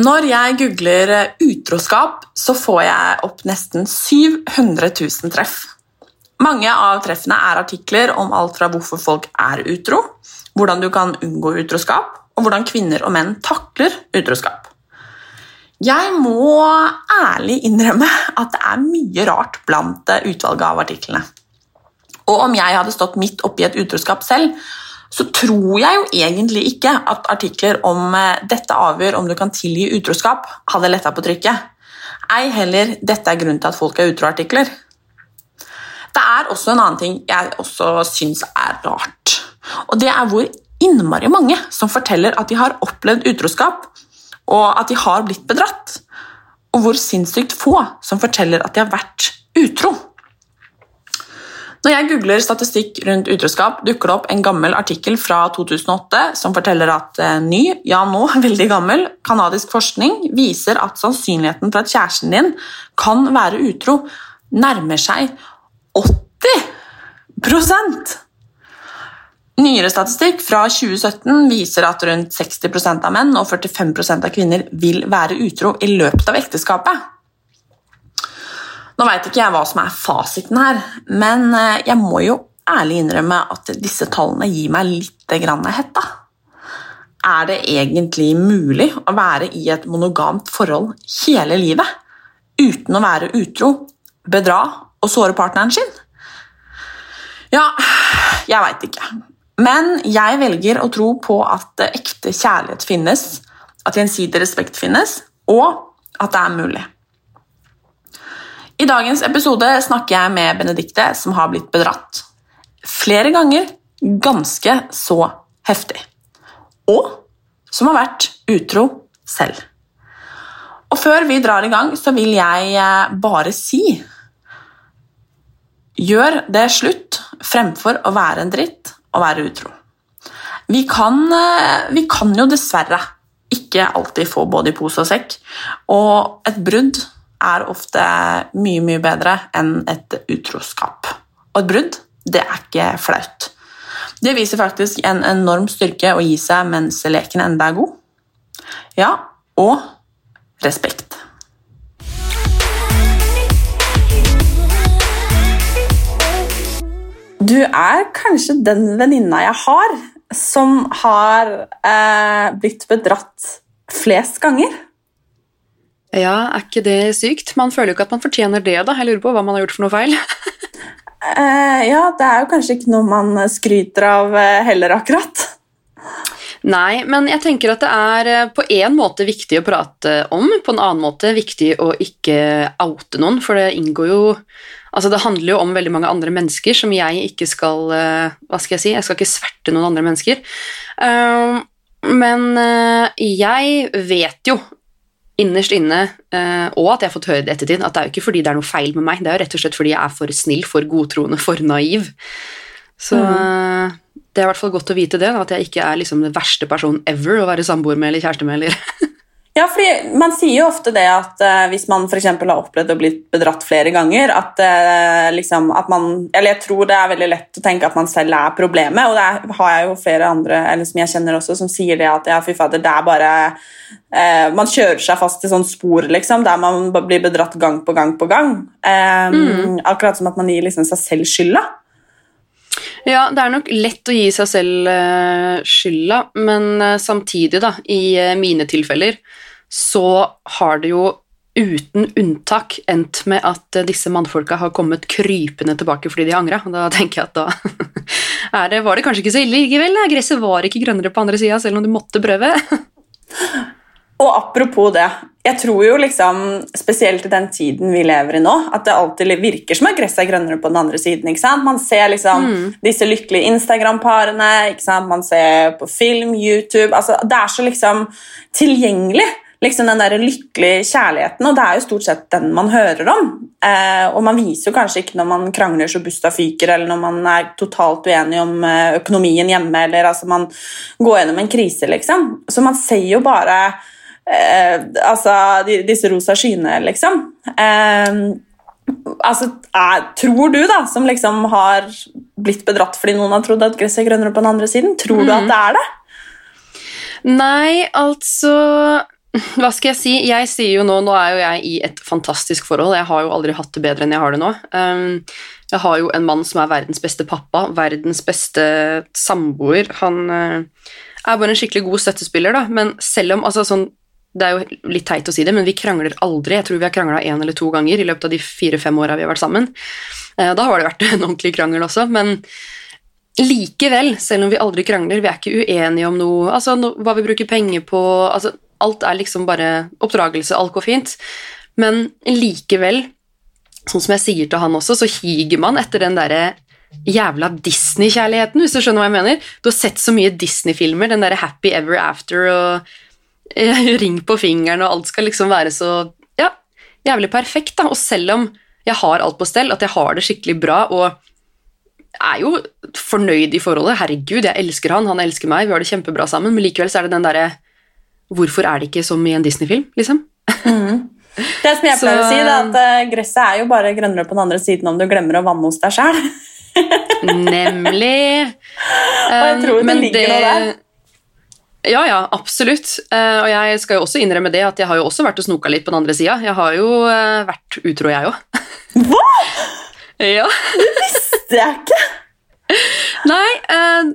Når jeg googler utroskap, så får jeg opp nesten 700 000 treff. Mange av treffene er artikler om alt fra hvorfor folk er utro, hvordan du kan unngå utroskap, og hvordan kvinner og menn takler utroskap. Jeg må ærlig innrømme at det er mye rart blant utvalget av artiklene. Og om jeg hadde stått midt oppi et utroskap selv, så tror jeg jo egentlig ikke at artikler om eh, 'dette avgjør om du kan tilgi utroskap' hadde letta på trykket. Ei heller 'dette er grunnen til at folk er utro'-artikler. Det er også en annen ting jeg også syns er rart. Og det er hvor innmari mange som forteller at de har opplevd utroskap, og at de har blitt bedratt. Og hvor sinnssykt få som forteller at de har vært utro. Når jeg googler statistikk rundt utroskap, dukker det opp en gammel artikkel fra 2008 som forteller at ny, ja nå veldig gammel, kanadisk forskning viser at sannsynligheten for at kjæresten din kan være utro, nærmer seg 80% Nyere statistikk fra 2017 viser at rundt 60% av menn og 45% av kvinner vil være utro i løpet av ekteskapet. Nå veit ikke jeg hva som er fasiten her, men eh, jeg må jo ærlig innrømme at disse tallene gir meg litt hetta. Er det egentlig mulig å være i et monogamt forhold hele livet uten å være utro, bedra og såre partneren sin? Ja, jeg veit ikke. Men jeg velger å tro på at ekte kjærlighet finnes, at gjensidig respekt finnes, og at det er mulig. I dagens episode snakker jeg med Benedikte, som har blitt bedratt. Flere ganger ganske så heftig. Og som har vært utro selv. Og før vi drar i gang, så vil jeg eh, bare si Gjør det slutt fremfor å være en dritt og være utro. Vi kan, eh, vi kan jo dessverre ikke alltid få både i pose og sekk, og et brudd er ofte mye, mye bedre enn et utroskap. Og et brudd, det er ikke flaut. Det viser faktisk en enorm styrke å gi seg mens leken enda er god. Ja, og respekt. Du er kanskje den venninna jeg har som har eh, blitt bedratt flest ganger. Ja, er ikke det sykt? Man føler jo ikke at man fortjener det, da. Jeg lurer på hva man har gjort for noe feil. eh, ja, det er jo kanskje ikke noe man skryter av uh, heller, akkurat. Nei, men jeg tenker at det er uh, på en måte viktig å prate om, på en annen måte viktig å ikke oute noen, for det inngår jo Altså, det handler jo om veldig mange andre mennesker som jeg ikke skal Hva skal jeg si? Jeg skal ikke sverte noen andre mennesker. Men jeg vet jo innerst inne, uh, og at jeg har fått høre det i ettertid, at det er jo ikke fordi det er noe feil med meg, det er jo rett og slett fordi jeg er for snill, for godtroende, for naiv. Så mm. det er i hvert fall godt å vite det, at jeg ikke er liksom den verste personen ever å være samboer med eller kjæreste med. eller Ja, fordi Man sier jo ofte det at uh, hvis man for har opplevd å bli bedratt flere ganger at, uh, liksom, at man, eller Jeg tror det er veldig lett å tenke at man selv er problemet, og det er, har jeg jo flere andre eller som jeg kjenner også, som sier det at ja, fy fader, det er bare uh, Man kjører seg fast i sånn spor liksom, der man blir bedratt gang på gang på gang. Mm. Akkurat som at man gir liksom, seg selv skylda. Ja, det er nok lett å gi seg selv skylda, men samtidig, da, i mine tilfeller, så har det jo uten unntak endt med at disse mannfolka har kommet krypende tilbake fordi de angra. Da tenker jeg at da det, var det kanskje ikke så ille likevel. Gresset var ikke grønnere på andre sida, selv om du måtte prøve. Og apropos det, jeg tror jo liksom, spesielt i den tiden vi lever i nå, at det alltid virker som at gresset er grønnere på den andre siden. ikke sant? Man ser liksom mm. disse lykkelige Instagram-parene, ikke sant? man ser på film, YouTube altså Det er så liksom tilgjengelig. Liksom den der lykkelige kjærligheten, og det er jo stort sett den man hører om. Eh, og man viser jo kanskje ikke når man krangler så busta fyker, eller når man er totalt uenig om eh, økonomien hjemme, eller altså man går gjennom en krise, liksom. Så man ser jo bare eh, altså de, disse rosa skyene, liksom. Eh, altså, er, tror du, da, som liksom har blitt bedratt fordi noen har trodd at gresset er grønnere på den andre siden, tror mm. du at det er det? Nei, altså hva skal jeg si? Jeg sier jo nå Nå er jo jeg i et fantastisk forhold. Jeg har jo aldri hatt det bedre enn jeg har det nå. Um, jeg har jo en mann som er verdens beste pappa, verdens beste samboer. Han uh, er bare en skikkelig god støttespiller, da. Men selv om altså, sånn, Det er jo litt teit å si det, men vi krangler aldri. Jeg tror vi har krangla én eller to ganger i løpet av de fire-fem åra vi har vært sammen. Uh, da har det vært en ordentlig krangel også, men likevel, selv om vi aldri krangler, vi er ikke uenige om noe, altså no, hva vi bruker penger på altså Alt er liksom bare oppdragelse, alt går fint. Men likevel, sånn som jeg sier til han også, så higer man etter den derre jævla Disney-kjærligheten, hvis du skjønner hva jeg mener. Du har sett så mye Disney-filmer, den derre Happy Ever After og eh, Ring på fingeren, og alt skal liksom være så ja, jævlig perfekt, da. Og selv om jeg har alt på stell, at jeg har det skikkelig bra og er jo fornøyd i forholdet. Herregud, jeg elsker han, han elsker meg, vi har det kjempebra sammen, men likevel så er det den derre Hvorfor er det ikke som i en Disney-film, liksom? Mm. Det som jeg pleier å si, er at uh, gresset er jo bare grønnere på den andre siden om du glemmer å vanne hos deg sjøl. Nemlig. Um, og jeg tror det ligger det, noe der. Ja, ja, absolutt. Uh, og jeg skal jo også innrømme det at jeg har jo også vært og snoka litt på den andre sida. Jeg har jo uh, vært utro, jeg òg. Hva?! ja. Det visste jeg ikke! Nei, uh,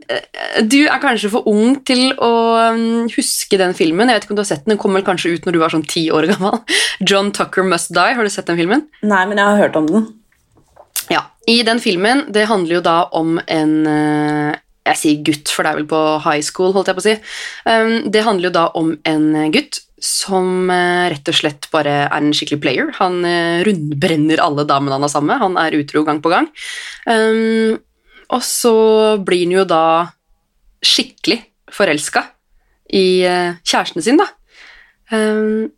du er kanskje for ung til å um, huske den filmen. Jeg vet ikke om du har sett Den Den kom vel kanskje ut når du var sånn ti år gammel. John Tucker Must Die. Har du sett den filmen? Nei, men jeg har hørt om den. Ja, I den filmen Det handler jo da om en uh, Jeg sier gutt, for det er vel på high school, holdt jeg på å si. Um, det handler jo da om en gutt som uh, rett og slett bare er en skikkelig player. Han rundbrenner alle damene han har sammen med. Han er utro gang på gang. Um, og så blir han jo da skikkelig forelska i uh, kjæresten sin, da. Um,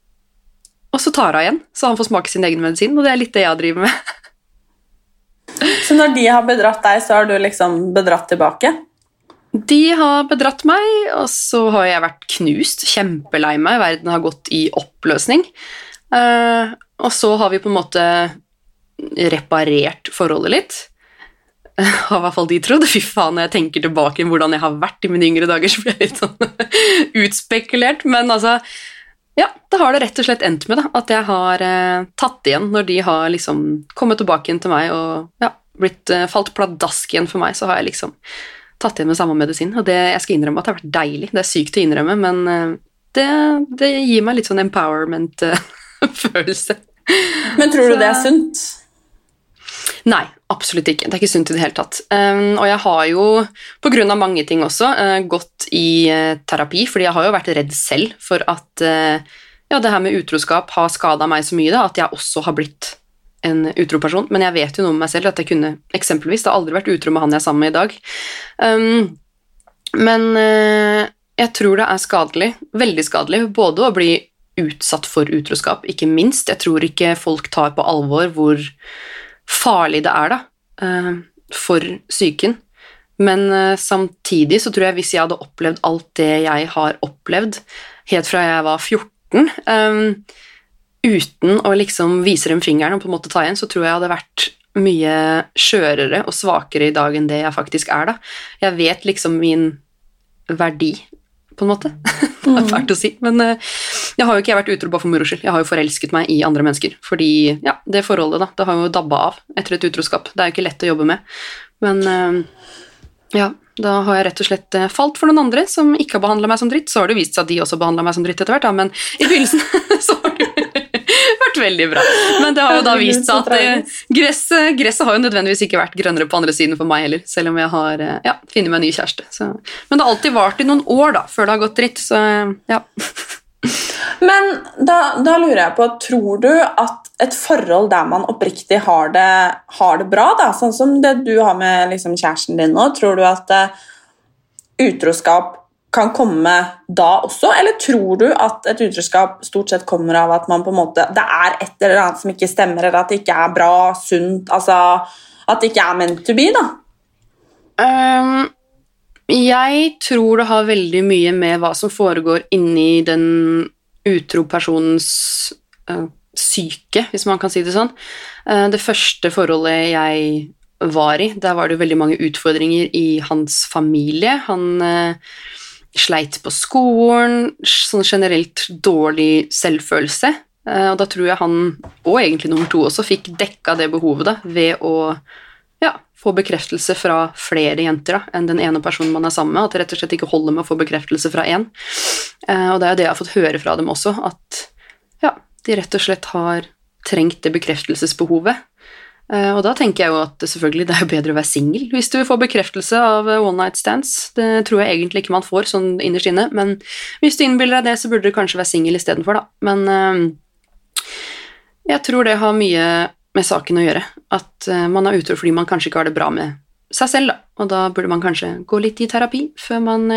og så tar hun igjen, så han får smake sin egen medisin, og det er litt det jeg driver med. så når de har bedratt deg, så har du liksom bedratt tilbake? De har bedratt meg, og så har jeg vært knust, kjempelei meg, verden har gått i oppløsning. Uh, og så har vi på en måte reparert forholdet litt. har i hvert fall de trodd. Fy faen, når jeg tenker tilbake hvordan jeg har vært i mine yngre dager, så blir jeg litt sånn utspekulert. Men altså Ja, da har det rett og slett endt med da, at jeg har eh, tatt igjen når de har liksom kommet tilbake igjen til meg og ja, blitt eh, falt pladask igjen for meg, så har jeg liksom tatt igjen med samme medisin. Og det, jeg skal innrømme at det har vært deilig. Det er sykt å innrømme, men eh, det, det gir meg litt sånn empowerment-følelse. men tror du det er sunt? Nei, absolutt ikke. Det er ikke sunt i det hele tatt. Og jeg har jo, pga. mange ting også, uh, gått i uh, terapi, fordi jeg har jo vært redd selv for at uh, ja, det her med utroskap har skada meg så mye da, at jeg også har blitt en utro person. Men jeg vet jo noe med meg selv at jeg kunne eksempelvis Det har aldri vært utro med han jeg er sammen med i dag. Men jeg tror det er skadelig, veldig skadelig, både å bli utsatt for utroskap, ikke minst. Jeg tror ikke folk tar på alvor hvor farlig det er da, eh, for psyken. Men eh, samtidig så tror jeg hvis jeg hadde opplevd alt det jeg har opplevd helt fra jeg var 14, eh, uten å liksom vise dem fingeren og på en måte ta igjen, så tror jeg hadde vært mye skjørere og svakere i dag enn det jeg faktisk er, da. Jeg vet liksom min verdi, på en måte. det er fælt å si, men jeg har jo ikke vært utro bare for moro skyld. Jeg har jo forelsket meg i andre mennesker. Fordi ja, det forholdet da, det har jo dabba av etter et utroskap. Det er jo ikke lett å jobbe med. Men uh, ja, da har jeg rett og slett uh, falt for noen andre som ikke har behandla meg som dritt. Så har det vist seg at de også behandla meg som dritt etter hvert, da, men i begynnelsen så vært veldig bra. Men det har jo da vist seg at uh, gresset, gresset, har jo nødvendigvis ikke vært grønnere på andre siden for meg heller, selv om jeg har ja, funnet meg en ny kjæreste. Så. Men det har alltid vart i noen år da, før det har gått dritt, så ja. Men da, da, lurer jeg på, tror du at et forhold der man oppriktig har det, har det bra, da, sånn som det du har med liksom, kjæresten din nå, tror du at utroskap kan komme da også, eller tror du at et utroskap stort sett kommer av at man på en måte, det er et eller annet som ikke stemmer, eller at det ikke er bra, sunt, altså at det ikke er meant to be, da? Um, jeg tror det har veldig mye med hva som foregår inni den utro personens uh, syke, hvis man kan si det sånn. Uh, det første forholdet jeg var i, der var det veldig mange utfordringer i hans familie. Han uh, sleit på skolen, sånn generelt dårlig selvfølelse. Eh, og da tror jeg han, og egentlig nummer to også, fikk dekka det behovet da, ved å ja, få bekreftelse fra flere jenter da, enn den ene personen man er sammen med. At det rett og slett ikke holder med å få bekreftelse fra én. Eh, og det er jo det jeg har fått høre fra dem også, at ja, de rett og slett har trengt det bekreftelsesbehovet. Eh, og da tenker jeg jo at selvfølgelig det er bedre å være singel hvis du får bekreftelse av eh, one night stands. Det tror jeg egentlig ikke man får sånn innerst inne, men hvis du innbiller deg det, så burde du kanskje være singel istedenfor, da. Men uh, jeg tror det har mye med saken å gjøre. At man er utro fordi man kanskje ikke har det bra med seg selv, da. Og da burde man kanskje gå litt i terapi før man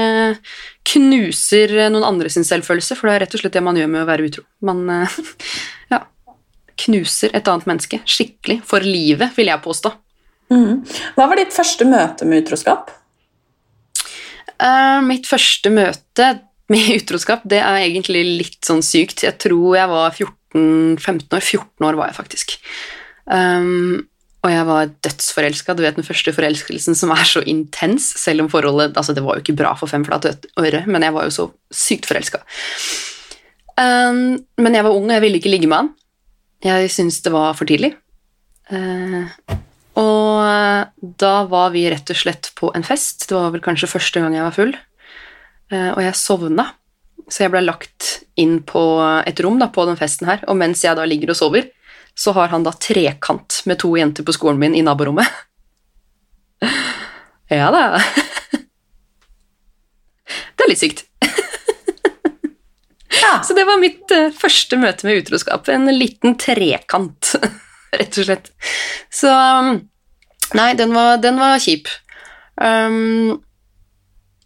knuser noen andres selvfølelse, for det er rett og slett det man gjør med å være utro. Man ja, knuser et annet menneske skikkelig for livet, vil jeg påstå. Mm. Hva var ditt første møte med utroskap? Uh, mitt første møte med utroskap det er egentlig litt sånn sykt. Jeg tror jeg var 14-15 år. 14 år var jeg faktisk. Um, og jeg var dødsforelska. Du vet den første forelskelsen som er så intens, selv om forholdet altså Det var jo ikke bra for fem flate øre, men jeg var jo så sykt forelska. Um, men jeg var ung, og jeg ville ikke ligge med han. Jeg syntes det var for tidlig. Uh, og da var vi rett og slett på en fest. Det var vel kanskje første gang jeg var full. Uh, og jeg sovna, så jeg ble lagt inn på et rom da, på den festen her. Og mens jeg da ligger og sover, så har han da trekant med to jenter på skolen min i naborommet. ja da. det er litt sykt. Ja. Så det var mitt uh, første møte med utroskap. En liten trekant, rett og slett. Så um, Nei, den var, den var kjip. Um,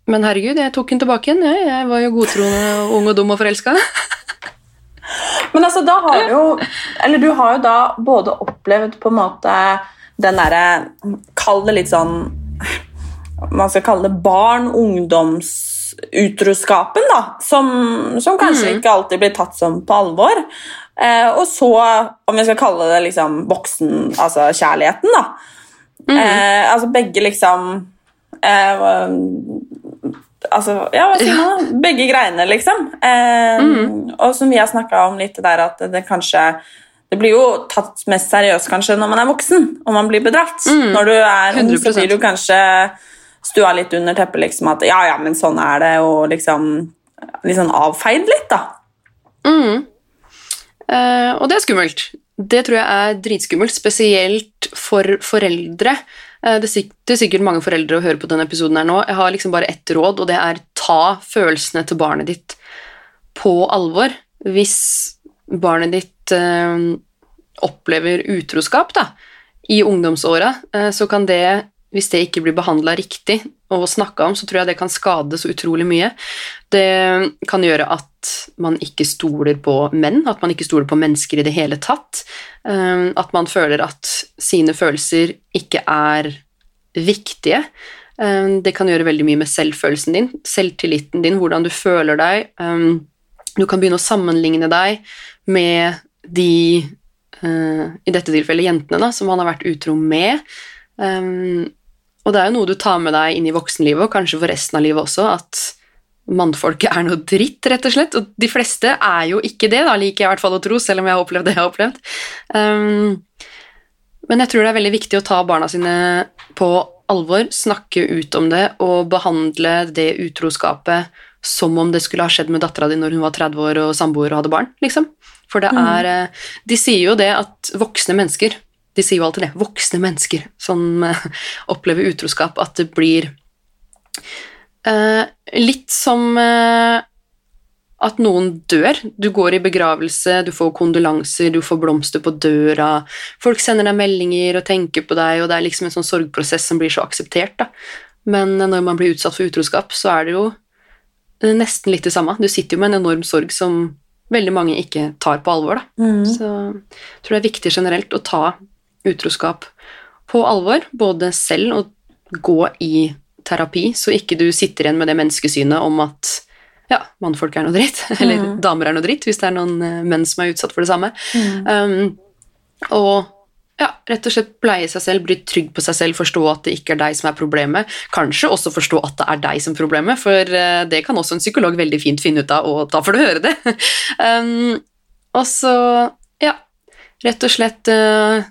men herregud, jeg tok den tilbake igjen. Jeg, jeg var jo godtroende, ung og dum og forelska. men altså, da har du jo Eller du har jo da både opplevd på en måte den derre Kall det litt sånn Man skal kalle det barn, ungdoms utroskapen, da, som, som kanskje mm. ikke alltid blir tatt som på alvor. Eh, og så, om vi skal kalle det liksom voksen, altså kjærligheten, da. Mm. Eh, altså begge liksom eh, Altså, ja, hva sier man? da? Begge greiene, liksom. Eh, mm. Og som vi har snakka om litt der, at det kanskje det blir jo tatt mest seriøst kanskje når man er voksen og man blir bedratt. Mm. Når du er ung, så blir du kanskje stua litt under teppet, liksom at ja, ja, men sånn er det, og liksom liksom avfeid litt, da. Mm. Uh, og det er skummelt. Det tror jeg er dritskummelt, spesielt for foreldre. Uh, det sitter sikkert mange foreldre og hører på denne episoden her nå. Jeg har liksom bare ett råd, og det er ta følelsene til barnet ditt på alvor. Hvis barnet ditt eh, opplever utroskap da, i ungdomsåra, så kan det hvis det ikke blir behandla riktig og snakka om, så tror jeg det kan skade så utrolig mye. Det kan gjøre at man ikke stoler på menn, at man ikke stoler på mennesker i det hele tatt. Um, at man føler at sine følelser ikke er viktige. Um, det kan gjøre veldig mye med selvfølelsen din, selvtilliten din, hvordan du føler deg. Um, du kan begynne å sammenligne deg med de, uh, i dette tilfellet jentene, da, som han har vært utro med. Um, og det er jo noe du tar med deg inn i voksenlivet, og kanskje for resten av livet også, at mannfolket er noe dritt, rett og slett. Og de fleste er jo ikke det, da, liker jeg i hvert fall å tro, selv om jeg har opplevd det jeg har opplevd. Um, men jeg tror det er veldig viktig å ta barna sine på alvor, snakke ut om det og behandle det utroskapet som om det skulle ha skjedd med dattera di når hun var 30 år og samboer og hadde barn, liksom. For det mm. er mm. De sier jo det at voksne mennesker de sier jo alltid det, voksne mennesker som uh, opplever utroskap, at det blir uh, litt som uh, at noen dør. Du går i begravelse, du får kondolanser, du får blomster på døra, folk sender deg meldinger og tenker på deg, og det er liksom en sånn sorgprosess som blir så akseptert, da. Men når man blir utsatt for utroskap, så er det jo nesten litt det samme. Du sitter jo med en enorm sorg som veldig mange ikke tar på alvor. Da. Mm. Så jeg tror det er viktig generelt å ta utroskap på alvor, både selv og gå i terapi, så ikke du sitter igjen med det menneskesynet om at ja, mannfolk er noe dritt, eller Mm. damer er noe dritt, hvis det er noen eh, menn som er utsatt for det samme. Mm. Um, og ja, rett og slett pleie seg selv, bli trygg på seg selv, forstå at det ikke er deg som er problemet. Kanskje også forstå at det er deg som er problemet, for eh, det kan også en psykolog veldig fint finne ut av, og da får du høre det. um, og så, ja, rett og slett eh,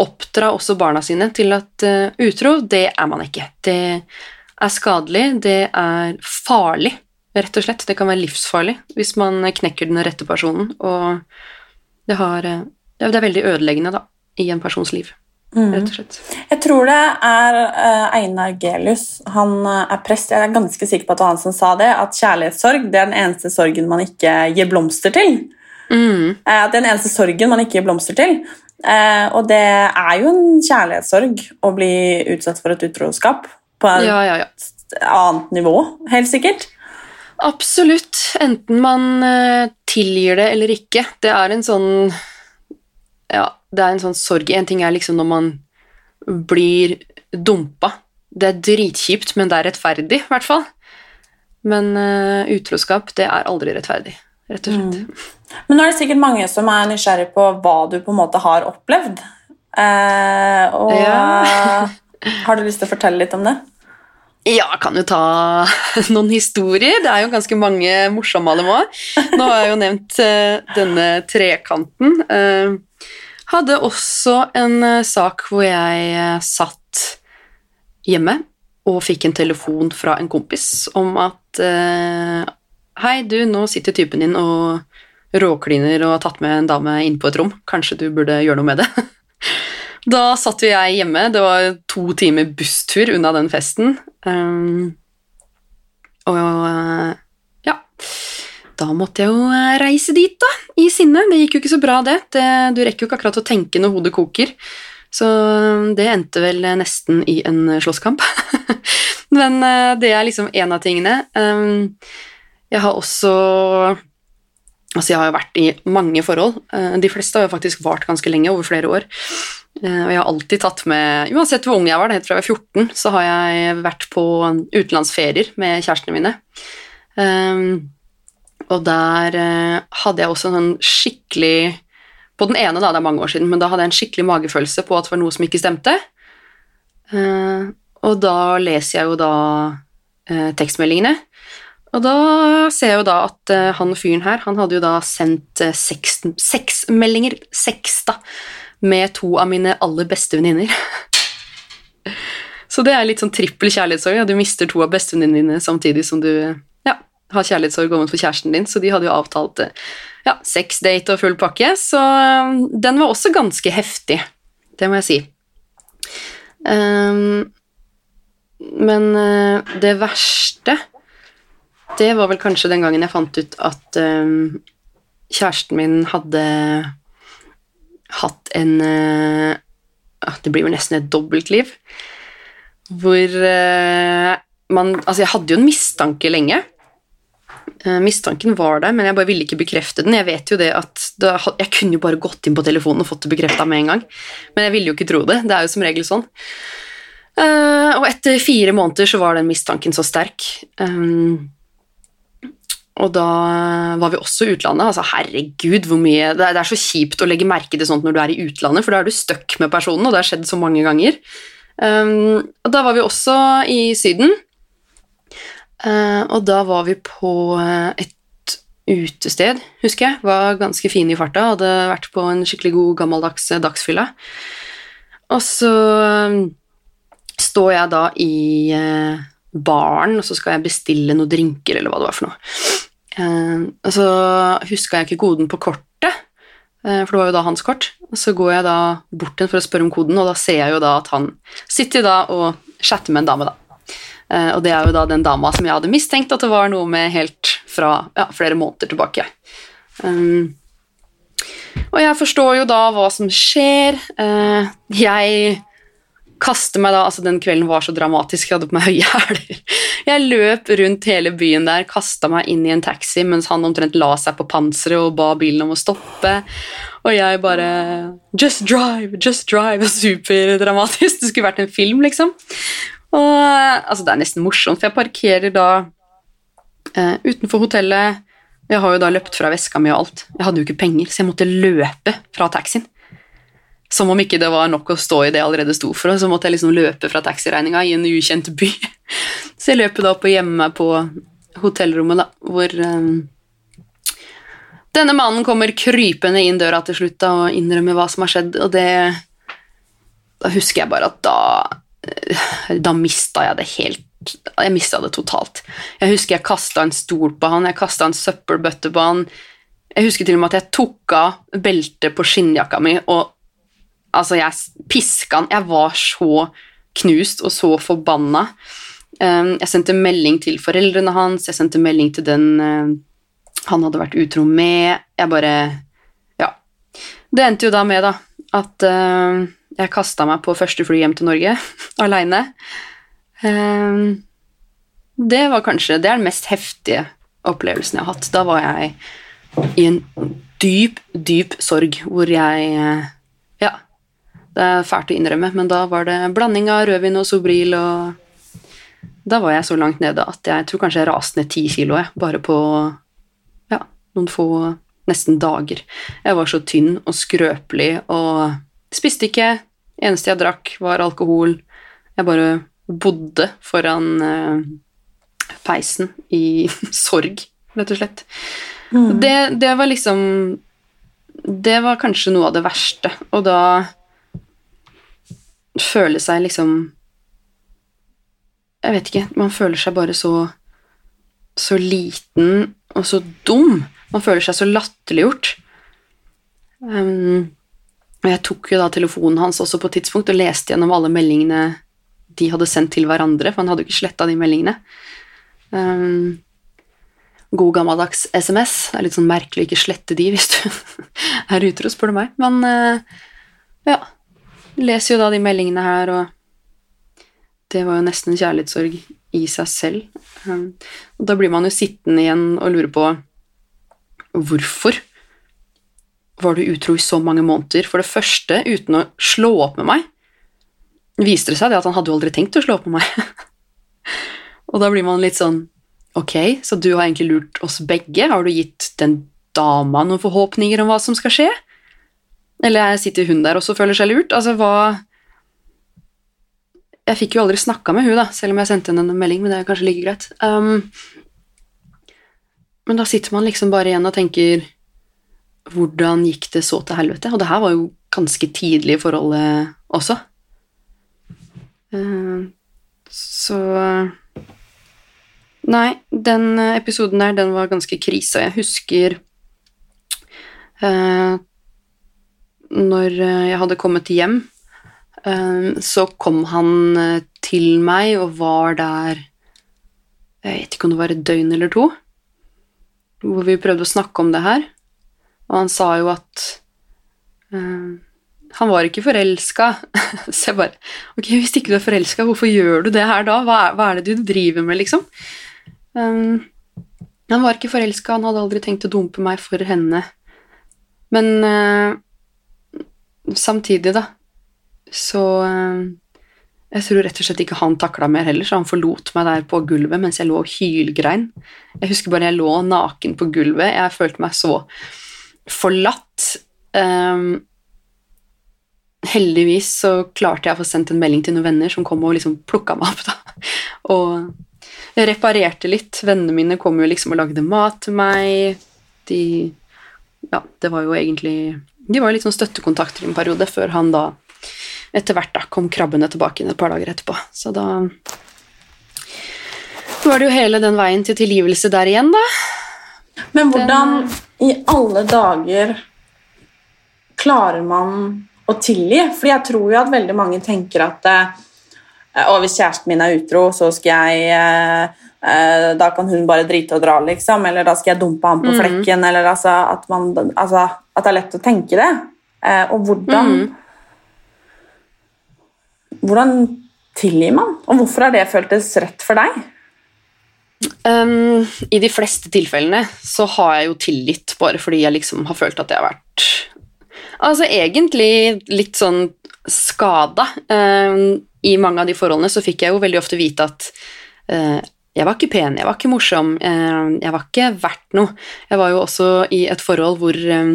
oppdra også barna sine til at eh, utro, det er man ikke. Det er skadelig, det er farlig, rett og slett. Det kan være livsfarlig hvis man knekker den rette personen, og det, har, eh, det er veldig ødeleggende da, i en persons liv, Mm. rett og slett. Jeg tror det er eh, Einar Gelius. Han er prest. Jeg er ganske sikker på at det var han som sa det. At kjærlighetssorg det er den eneste sorgen man ikke gir blomster til. Mm, det er den eneste sorgen man ikke gir blomster til. Eh, og det er jo en kjærlighetssorg å bli utsatt for et utroskap. På et ja, ja, ja. annet nivå, helt sikkert. Absolutt. Enten man eh, tilgir det eller ikke. Det er en sånn Ja, det er en sånn sorg. En ting er liksom når man blir dumpa. Det er dritkjipt, men det er rettferdig, i hvert fall. Men eh, utroskap, det er aldri rettferdig, rett og slett. Men nå er det sikkert mange som er nysgjerrig på hva du på en måte har opplevd. Eh, og Ja. har du lyst til å fortelle litt om det? Ja, jeg kan jo ta noen historier. Det er jo ganske mange morsomme av dem òg. Nå har jeg jo nevnt eh, denne trekanten. Eh, hadde også en eh, sak hvor jeg satt hjemme og fikk en telefon fra en kompis om at eh, Hei, du, nå sitter typen din og råkliner og har tatt med en dame inn på et rom. Kanskje du burde gjøre noe med det? Da satt jo jeg hjemme, det var to timer busstur unna den festen. Um, og uh, ja, da måtte jeg jo uh, reise dit, da, i sinne. Det gikk jo ikke så bra, det. det du rekker jo ikke akkurat å tenke når hodet koker. Så um, det endte vel nesten i en slåsskamp. Men det er liksom en av tingene. Um, jeg har også Altså, jeg har jo vært i mange forhold. Uh, De fleste har jo faktisk vart ganske lenge, over flere år. Eh, Og jeg har alltid tatt med Uansett hvor ung jeg var, helt fra jeg var 14, så har jeg vært på utenlandsferier med kjærestene mine. Um, og der eh, hadde jeg også en sånn skikkelig På den ene, da, det er mange år siden, men da hadde jeg en skikkelig magefølelse på at det var noe som ikke stemte. Eh, og da leser jeg jo da eh, tekstmeldingene. Og da ser jeg jo da at eh, han fyren her, han hadde jo da sendt eh, seks, seks meldinger, seks da, med to av mine aller beste venninner. Så det er litt sånn trippel kjærlighetssorg. Ja. Du mister to av bestevenninnene dine samtidig som du ja, har kjærlighetssorg overfor kjæresten din, så de hadde jo avtalt eh, ja, sex, date og full pakke, så den var også ganske heftig, det må jeg si. Um, men det verste det var vel kanskje den gangen jeg fant ut at um, kjæresten min hadde hatt en ah, Det blir vel nesten et dobbeltliv. Hvor uh, man Altså, jeg hadde jo en mistanke lenge. Uh, mistanken var der, men jeg bare ville ikke bekrefte den. Jeg vet jo det at da, Jeg kunne jo bare gått inn på telefonen og fått det bekrefta med en gang. Men jeg ville jo ikke tro det. Det er jo som regel sånn. Uh, og etter fire måneder så var den mistanken så sterk. Um, og da var vi også i utlandet. Altså, herregud, hvor mye det er, det er så kjipt å legge merke til sånt når du er i utlandet, for da er du stuck med personen, og det har skjedd så mange ganger. Um, og da var vi også i Syden, uh, og da var vi på uh, et utested, husker jeg. Var ganske fine i farta, hadde vært på en skikkelig god gammeldags uh, dagsfylla. Og så um, står jeg da i uh, baren, og så skal jeg bestille noen drinker, eller hva det var for noe. Uh, og så huska jeg ikke koden på kortet, uh, for det var jo da hans kort. Og så går jeg da bort igjen for å spørre om koden, og da ser jeg jo da at han sitter da og chatter med en dame, da. Uh, og det er jo da den dama som jeg hadde mistenkt at det var noe med helt fra ja, flere måneder tilbake. Um, og jeg forstår jo da hva som skjer. Uh, jeg kaster meg da, altså Den kvelden var så dramatisk, jeg hadde på meg høye hæler. Jeg løp rundt hele byen der, kasta meg inn i en taxi mens han omtrent la seg på panseret og ba bilen om å stoppe. Og jeg bare Just drive, just drive. Superdramatisk. Det skulle vært en film, liksom. Og altså, Det er nesten morsomt, for jeg parkerer da eh, utenfor hotellet. Jeg har jo da løpt fra veska mi og alt. Jeg hadde jo ikke penger, så jeg måtte løpe fra taxien. Som om ikke det var nok å stå i det jeg allerede sto for, så måtte jeg liksom løpe fra taxiregninga i en ukjent by. Så jeg løper da opp og gjemmer meg på hotellrommet, da, hvor um, denne mannen kommer krypende inn døra til slutt da, og innrømmer hva som har skjedd, og det Da husker jeg bare at da eh, Da mista jeg det helt Jeg mista det totalt. Jeg husker jeg kasta en stol på han, jeg kasta en søppelbøtte på han. Jeg husker til og med at jeg tok av beltet på skinnjakka mi og Altså, jeg piska han. Jeg var så knust og så forbanna. Um, jeg sendte melding til foreldrene hans, jeg sendte melding til den uh, han hadde vært utro med. Jeg bare Ja. Det endte jo da med da, at uh, jeg kasta meg på første fly hjem til Norge aleine. Um, det var kanskje Det er den mest heftige opplevelsen jeg har hatt. Da var jeg i en dyp, dyp sorg hvor jeg uh, Ja, det er fælt å innrømme, men da var det blanding av rødvin og Sobril, og da var jeg så langt nede at jeg tror kanskje jeg raste ned ti kilo, jeg, bare på ja, noen få nesten dager. Jeg var så tynn og skrøpelig og spiste ikke. Eneste jeg drakk, var alkohol. Jeg bare bodde foran uh, peisen i sorg, rett og slett. Mm. Det, det var liksom Det var kanskje noe av det verste, og da føle seg liksom Jeg vet ikke. Man føler seg bare så så liten og så dum. Man føler seg så latterliggjort. Um, og jeg tok jo da telefonen hans også på et tidspunkt og leste gjennom alle meldingene de hadde sendt til hverandre, for han hadde jo ikke sletta de meldingene. Um, god gammeldags SMS. Det er litt sånn merkelig å ikke slette de hvis du er utro, spør du meg. Men uh, ja leser jo da de meldingene her, og det var jo nesten kjærlighetssorg i seg selv. Um, og da blir man jo sittende igjen og lure på hvorfor var du utro i så mange måneder? For det første, uten å slå opp med meg, viste det seg det at han hadde jo aldri tenkt å slå opp med meg. og da blir man litt sånn Ok, så du har egentlig lurt oss begge? Har du gitt den dama noen forhåpninger om hva som skal skje? Eller sitter hun der også og føler seg lurt? Altså, hva Jeg fikk jo aldri snakka med hun da, selv om jeg sendte henne en melding, men det er kanskje like greit. Um, men da sitter man liksom bare igjen og tenker Hvordan gikk det så til helvete? Og det her var jo ganske tidlig i forholdet også. Uh, så Nei, den episoden der, den var ganske krise. Jeg husker uh, når eh, jeg hadde kommet hjem, eh, så kom han eh, til meg og var der Jeg vet ikke om det var et døgn eller to, hvor vi prøvde å snakke om det her. Og han sa jo at uh, han var ikke forelska. så jeg bare Ok, hvis ikke du er forelska, hvorfor gjør du det her da? Hva er, hva er, det du driver med, liksom? Um, han var ikke forelska, han hadde aldri tenkt å dumpe meg for henne. Men uh, samtidig, da, så eh, Jeg tror rett og slett ikke han takla mer heller, så han forlot meg der på gulvet mens jeg lå og hylgrein. Jeg husker bare jeg lå naken på gulvet. Jeg følte meg så forlatt. Um, heldigvis så klarte jeg å få sendt en melding til noen venner som kom og liksom plukka meg opp. da. Og reparerte litt. Vennene mine kom jo liksom og lagde mat til meg. De Ja, det var jo egentlig de var jo litt sånn støttekontakter i en periode, før han da etter hvert da kom krabbene tilbake inn et par dager etterpå. Så da var det jo hele den veien til tilgivelse der igjen, da. Men hvordan den, i alle dager klarer man å tilgi? For jeg tror jo at veldig mange tenker at og hvis kjæresten min er utro, så skal jeg eh, eh, Da kan hun bare drite og dra, liksom. Eller da skal jeg dumpe ham på mm. flekken. Eller altså at, man, altså at, det er lett å tenke det. Eh, og hvordan mm. hvordan tilgir man? Og hvorfor har det føltes rett for deg? Um, I de fleste tilfellene så har jeg jo tilgitt bare fordi jeg liksom har følt at jeg har vært Altså egentlig litt sånn skada. Um, I mange av de forholdene så fikk jeg jo veldig ofte vite at uh, jeg var ikke pen, jeg var ikke morsom, uh, jeg var ikke verdt noe. Jeg var jo også i et forhold hvor um,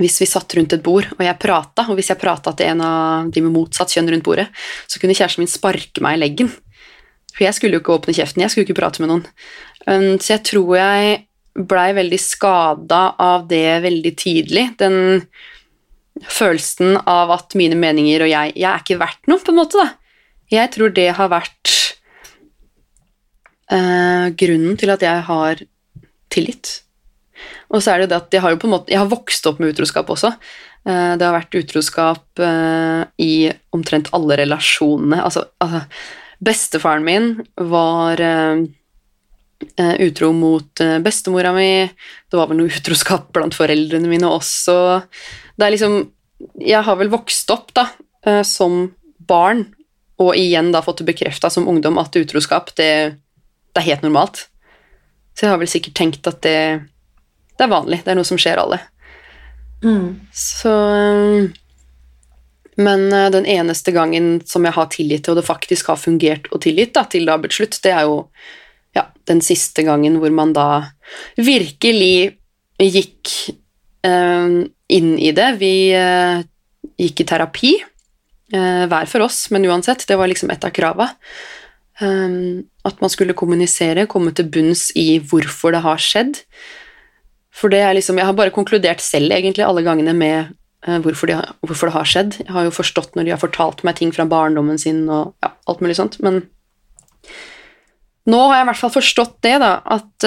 hvis vi satt rundt et bord og jeg prata, og hvis jeg prata til en av de med motsatt kjønn rundt bordet, så kunne kjæresten min sparke meg i leggen. For jeg skulle jo ikke åpne kjeften, jeg skulle ikke prate med noen. Um, så jeg tror jeg blei veldig skada av det veldig tidlig. Den følelsen av at mine meninger og jeg Jeg er ikke verdt noe, på en måte, da. Jeg tror det har vært uh, grunnen til at jeg har tillit. Og så er det det at jeg har måte Jeg har vokst opp med utroskap også. Uh, det har vært utroskap uh, i omtrent alle relasjonene. Altså, altså Bestefaren min var utro mot bestemora mi. Det var vel noe utroskap blant foreldrene mine også det er liksom Jeg har vel vokst opp da, eh, som barn, og igjen da fått bekrefta som ungdom at utroskap, det, det, er helt normalt. Så jeg har vel sikkert tenkt at det, det er vanlig. Det er noe som skjer alle. Mm. Så eh, Men eh, den eneste gangen som jeg har tilgitt til, og det faktisk har fungert og tilgitt da, til det har blitt slutt, det er jo ja, den siste gangen hvor man da virkelig gikk eh, inn i det. Vi eh, gikk i terapi, uh, hver for oss, men uansett, det var liksom et av krava. At man skulle kommunisere, komme til bunns i hvorfor det har skjedd. For det er liksom Jeg har bare konkludert selv, egentlig, alle gangene med uh, hvorfor, de, hvorfor, det har skjedd. Jeg har jo forstått når de har fortalt meg ting fra barndommen sin og ja, alt mulig sånt, men nå har jeg i hvert fall forstått det, da, at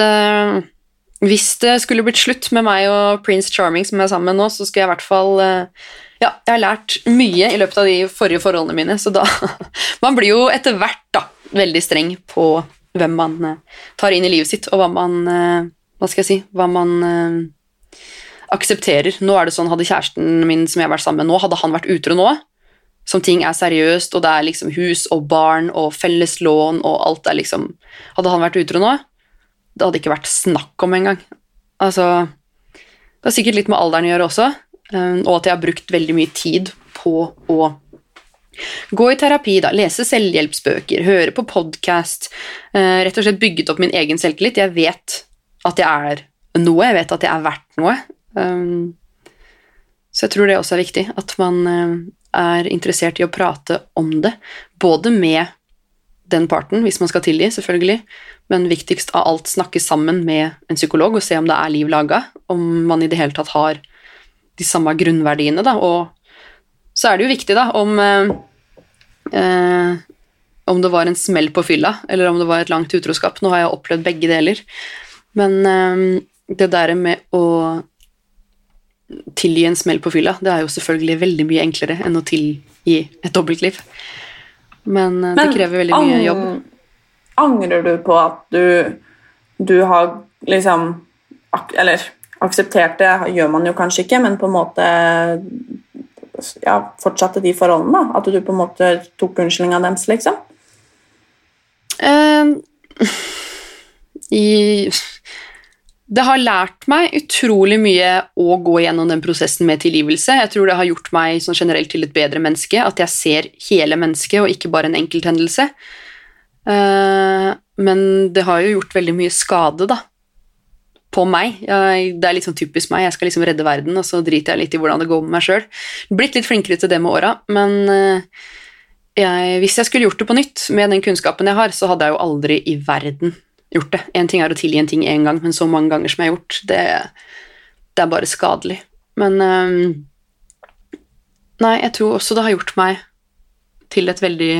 hvis det skulle blitt slutt med meg og Prince Charming som er sammen med nå, så skulle jeg i hvert fall uh, Ja, jeg har lært mye i løpet av de forrige forholdene mine, så da Man blir jo etter hvert da veldig streng på hvem man eh, tar inn i livet sitt, og hva man eh, Hva skal jeg si Hva man aksepterer. Nå er det sånn, Hadde kjæresten min som jeg har vært sammen med nå, hadde han vært utro nå, som ting er seriøst, og det er liksom hus og barn og felles lån og alt er liksom Hadde han vært utro nå, det hadde ikke vært snakk om engang. Altså, det har sikkert litt med alderen å gjøre også, eh, og at jeg har brukt veldig mye tid på å gå i terapi, da, lese selvhjelpsbøker, høre på podkast, eh, rett og slett bygget opp min egen selvtillit. Jeg vet at jeg er noe, jeg vet at jeg er verdt noe. Eh, så jeg tror det også er viktig, at man er interessert i å prate om det, både med den parten, hvis man skal tilgi, selvfølgelig, men viktigst av alt snakke sammen med en psykolog og se om det er liv laga, om man i det hele tatt har de samme grunnverdiene, da, og så er det jo viktig, da, om eh, eh, om det var en smell på fylla, eller om det var et langt utroskap. Nå har jeg opplevd begge deler. Men eh, det der med å tilgi en smell på fylla, det er jo selvfølgelig veldig mye enklere enn å tilgi et dobbeltliv. Men, Men det krever veldig mye jobb. Angrer du på at du, du har liksom Eller akseptert det gjør man jo kanskje ikke, men på en måte ja, fortsatte de forholdene? da? At du på en måte tok unnskyldninga deres, liksom? Uh, i, det har lært meg utrolig mye å gå gjennom den prosessen med tilgivelse. Jeg tror det har gjort meg sånn generelt til et bedre menneske, at jeg ser hele mennesket og ikke bare en enkelthendelse. Uh, men det har jo gjort veldig mye skade, da. På meg. Det er litt sånn typisk meg. Jeg skal liksom redde verden, og så driter jeg litt i hvordan det går med meg sjøl. Blitt litt flinkere til det med åra, men uh, jeg, hvis jeg skulle gjort det på nytt med den kunnskapen jeg har, så hadde jeg jo aldri i verden gjort det. Én ting er å tilgi en ting én gang, men så mange ganger som jeg har gjort, det, det er bare skadelig. Men um, Nei, jeg tror også det har gjort meg til et veldig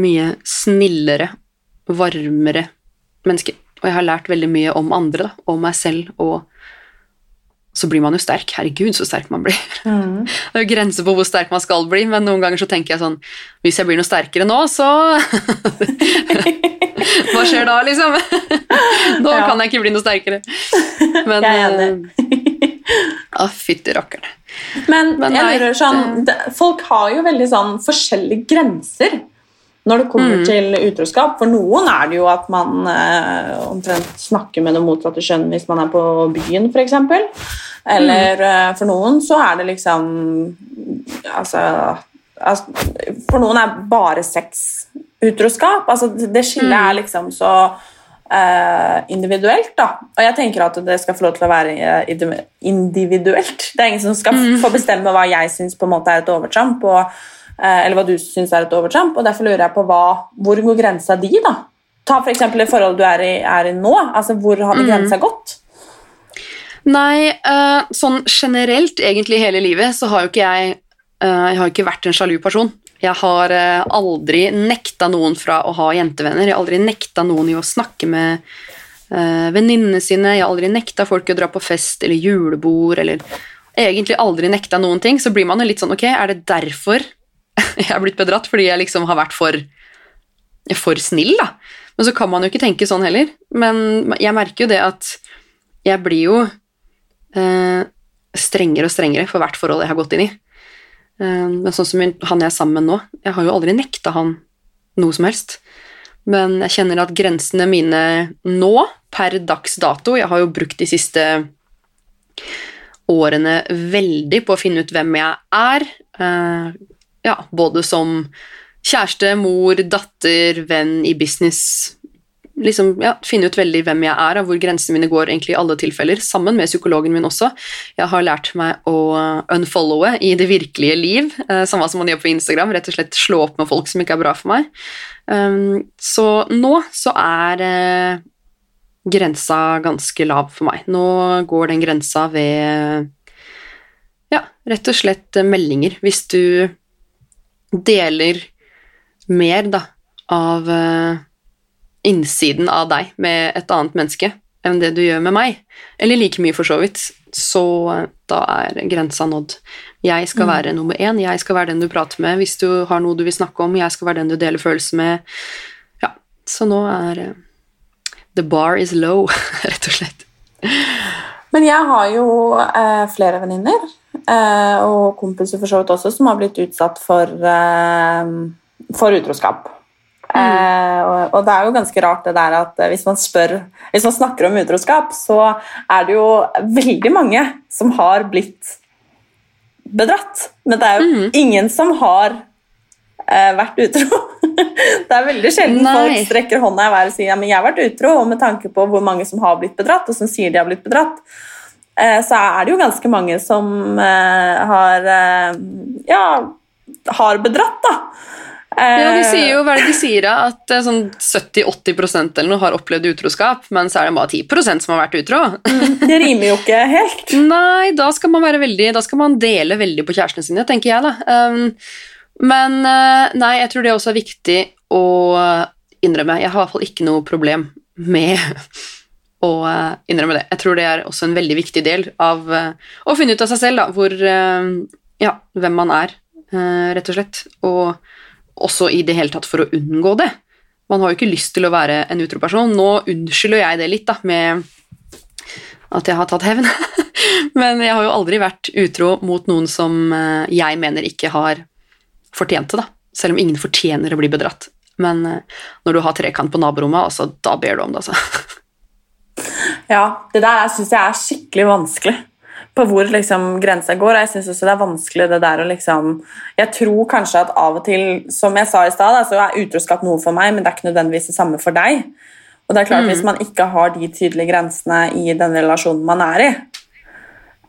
mye snillere, varmere menneske. Og jeg har lært veldig mye om andre, da, om meg selv, og så blir man jo sterk. Herregud, så sterk man blir. Mm. Det er jo grenser på hvor sterk man skal bli, men noen ganger så tenker jeg sånn Hvis jeg blir noe sterkere nå, så Hva skjer da, liksom? Nå ja. kan jeg ikke bli noe sterkere. Men jeg er enig. Eh, Å, fytti rakkeren. Men, Men jeg lurer sånn det, Folk har jo veldig sånn forskjellige grenser når det kommer Mm. til utroskap. For noen er det jo at man eh, omtrent snakker med det motsatte kjønn hvis man er på byen, f.eks. Eller Mm. eh, for noen så er det liksom altså, altså For noen er bare sex utroskap. Altså, det skillet Mm. er liksom så uh, individuelt, da. Og jeg tenker at det skal få lov til å være eh, individuelt. Det er ingen som skal Mm. få bestemme hva jeg syns på en måte er et overtramp, og, eller hva du syns er et overtramp. Og derfor lurer jeg på hva, hvor går grensa di, da? Ta f.eks. det forholdet du er i, er i nå. Altså, hvor hadde Mm. grensa gått? Nei, uh, sånn generelt egentlig hele livet så har jo ikke jeg uh, Jeg har ikke vært en sjalu person. Jeg har uh, aldri nekta noen fra å ha jentevenner. Jeg har aldri nekta noen i å snakke med uh, venninnene sine. Jeg har aldri nekta folk å dra på fest eller julebord eller Egentlig aldri nekta noen ting. Så blir man jo litt sånn Ok, er det derfor jeg er blitt bedratt? Fordi jeg liksom har vært for, for snill, da? Men så kan man jo ikke tenke sånn heller. Men jeg merker jo det at jeg blir jo eh, strengere og strengere for hvert forhold jeg har gått inn i. Eh, men sånn som han jeg er sammen med nå, jeg har jo aldri nekta han noe som helst. Men jeg kjenner at grensene mine nå, per dags dato Jeg har jo brukt de siste årene veldig på å finne ut hvem jeg er. Eh, ja, både som kjæreste, mor, datter, venn i business. Liksom, ja, Finne ut veldig hvem jeg er, og hvor grensene mine går egentlig i alle tilfeller. Sammen med psykologen min også. Jeg har lært meg å unfollowe i det virkelige liv. Eh, samme som man gjør på Instagram. Rett og slett slå opp med folk som ikke er bra for meg. Um, så nå så er eh, grensa ganske lav for meg. Nå går den grensa ved ja, rett og slett eh, meldinger. Hvis du deler mer da, av eh, innsiden av deg med et annet menneske enn det du gjør med meg, eller like mye for så vidt, så eh, da er grensa nådd. Jeg skal være nummer én, jeg skal være den du prater med hvis du har noe du vil snakke om, jeg skal være den du deler følelser med. Ja, så nå er eh, The bar is low, rett og slett. Men jeg har jo eh, flere venninner, og kompiser for så vidt også, som har blitt utsatt for, eh, for utroskap. Eh, og, det er jo ganske rart det der at eh, hvis man spør Hvis man snakker om utroskap, så er det jo veldig mange som har blitt bedratt. Men det er jo ingen som har eh, vært utro. det er veldig sjelden Nei. folk strekker hånda i været og sier ja, men jeg har vært utro, og med tanke på hvor mange som har blitt bedratt, og som sier de har blitt bedratt, eh, så er det jo ganske mange som eh, har eh, ja, har bedratt, da. Ja, de Eh, sier jo, hva er det de sier? At eh, sånn 70-80 eller noe har opplevd utroskap, men så er det bare 10% som har vært utro. Det rimer jo ikke helt. Nei, da skal man veldig Da skal man dele veldig på kjærestene sine, tenker jeg, da. Um, men eh, nei, jeg tror det også er viktig å innrømme. Jeg har i hvert fall ikke noe problem med å eh, innrømme det. Jeg tror det er også en veldig viktig del av eh, å finne ut av seg selv, da, hvor eh, Ja, hvem man er, rett og slett. Og også i det hele tatt for å unngå det. Man har jo ikke lyst til å være en utro person. Nå unnskylder jeg det litt da, med at jeg har tatt hevn. Men jeg har jo aldri vært utro mot noen som jeg mener ikke har fortjent det, da. Selv om ingen fortjener å bli bedratt. Men når du har trekant på naborommet, altså, da ber du om det, altså. Ja, det der syns jeg er skikkelig vanskelig. På hvor liksom grensa går. og Jeg synes også det er vanskelig det der å liksom Jeg tror kanskje at av og til, som jeg sa i stad, så er utroskap noe for meg, men det er ikke nødvendigvis det samme for deg. Og det er klart, Hvis man ikke har de tydelige grensene i den relasjonen man er i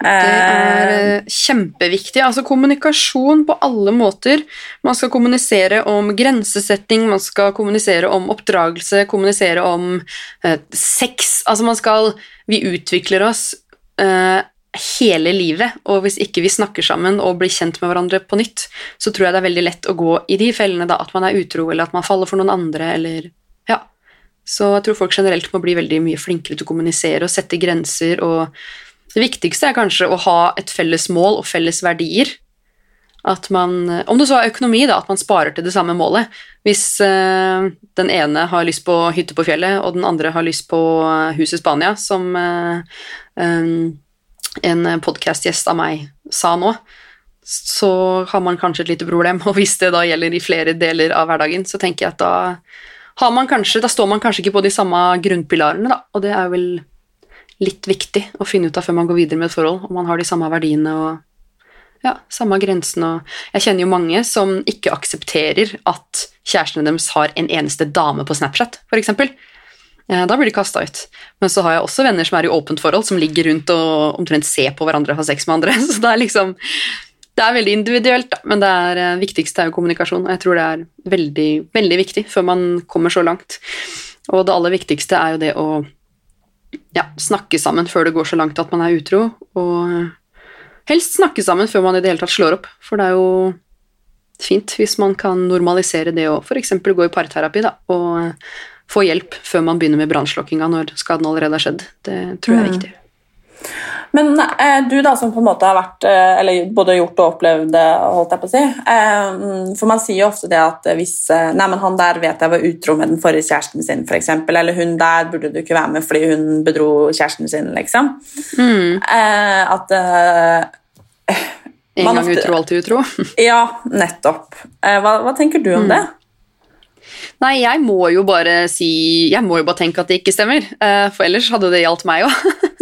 Det er eh, kjempeviktig. Altså kommunikasjon på alle måter. Man skal kommunisere om grensesetting, man skal kommunisere om oppdragelse, kommunisere om eh, sex. Altså man skal Vi utvikler oss eh, hele livet, og hvis ikke vi snakker sammen og blir kjent med hverandre på nytt, så tror jeg det er veldig lett å gå i de fellene, da, at man er utro, eller at man faller for noen andre, eller Ja. Så jeg tror folk generelt må bli veldig mye flinkere til å kommunisere og sette grenser og det viktigste er kanskje å ha et felles mål og felles verdier. At man, om det så er økonomi, da, at man sparer til det samme målet. Hvis uh, den ene har lyst på hytte på fjellet, og den andre har lyst på hus i Spania, som uh, um, en podkastgjest av meg sa nå, så har man kanskje et lite problem. Og hvis det da gjelder i flere deler av hverdagen, så tenker jeg at da, kanskje, da står man kanskje ikke på de samme grunnpilarene, da. Og det er vel litt viktig å finne ut av før man går videre med et forhold, om man har de samme verdiene og ja, samme grensene. Og jeg kjenner jo mange som ikke aksepterer at kjærestene deres har en eneste dame på Snapchat, f.eks. Da blir de kasta ut. Men så har jeg også venner som er i åpent forhold, som ligger rundt og omtrent ser på hverandre og har sex med andre. Så det er liksom Det er veldig individuelt, da, men det er, eh, viktigste er jo kommunikasjon. Og jeg tror det er veldig, veldig viktig før man kommer så langt. Og det aller viktigste er jo det å ja, snakke sammen før det går så langt at man er utro. Og helst snakke sammen før man i det hele tatt slår opp, for det er jo fint hvis man kan normalisere det og f.eks. gå i parterapi da, og få hjelp før man begynner med brannslokkinga når skaden allerede har skjedd. Det tror jeg er viktig. Men eh, du da som på en måte har vært eh, eller både gjort og opplevd det, holdt jeg på å si eh, For man sier jo ofte det at hvis Nei, men han der vet jeg var utro med den forrige kjæresten sin, f.eks. Eller hun der burde du ikke være med fordi hun bedro kjæresten sin, liksom. Mm. Eh, at eh, En gang ofte- utro, alltid utro. Ja, nettopp. hva, hva tenker du om Mm. det? Nei, jeg må jo bare si Jeg må jo bare tenke at det ikke stemmer, for ellers hadde det gjaldt meg òg.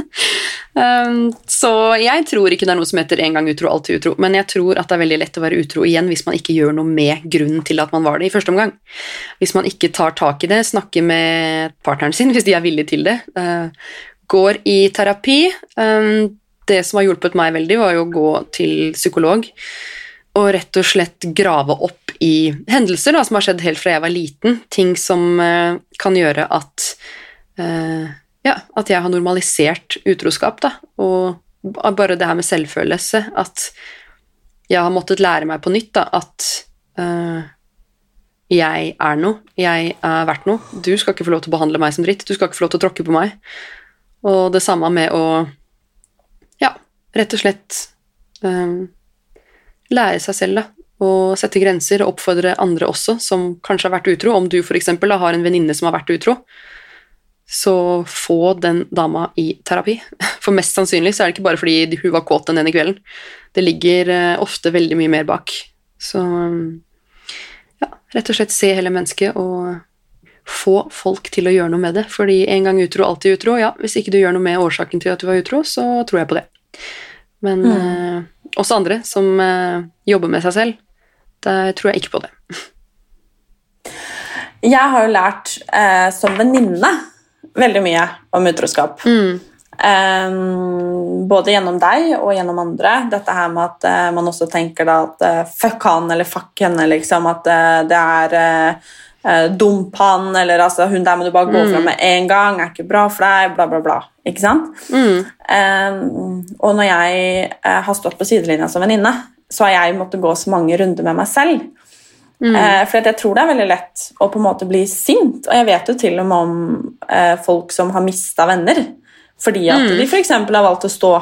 Um, så jeg tror ikke det er noe som heter en gang utro, alltid utro, men jeg tror at det er veldig lett å være utro igjen hvis man ikke gjør noe med grunnen til at man var det i første omgang. Hvis man ikke tar tak i det, snakker med partneren sin hvis de er villige til det, eh, går i terapi um, Det som har hjulpet meg veldig, var jo å gå til psykolog og rett og slett grave opp i hendelser da, som har skjedd helt fra jeg var liten. Ting som eh, kan gjøre at eh, ja, at jeg har normalisert utroskap, da. Og bare det her med selvfølelse, at jeg har måttet lære meg på nytt da, at uh, jeg er noe, jeg er verdt noe. Du skal ikke få lov til å behandle meg som dritt, du skal ikke få lov til å tråkke på meg. Og det samme med å ja, rett og slett eh, lære seg selv, da. Og sette grenser og oppfordre andre også, som kanskje har vært utro. Om du f.eks. har en venninne som har vært utro, så få den dama i terapi. For mest sannsynlig så er det ikke bare fordi hun var kåt den ene kvelden. Det ligger eh, ofte veldig mye mer bak. Så ja, rett og slett se hele mennesket og få folk til å gjøre noe med det. Fordi en gang utro, alltid utro. Ja, hvis ikke du gjør noe med årsaken til at du var utro, så tror jeg på det. Men eh, også andre som eh, jobber med seg selv, der tror jeg ikke på det. Jeg har jo lært eh, som venninne veldig mye om utroskap. Mm. Um, både gjennom deg og gjennom andre. Dette her med at uh, man også tenker da at uh, fuck han eller fuck henne, liksom. At uh, det er dump han, eller altså hun der må du bare gå fra med en gang, er ikke bra for deg, bla, bla, bla. Ikke sant? Mm. Um, og når jeg har stått på sidelinja som venninne, så har jeg måttet gå så mange runder med meg selv. Eh, for jeg tror det er veldig lett å på en måte bli sint. Og jeg vet jo til og med om eh, folk som har mista venner fordi at de f.eks. har valgt å stå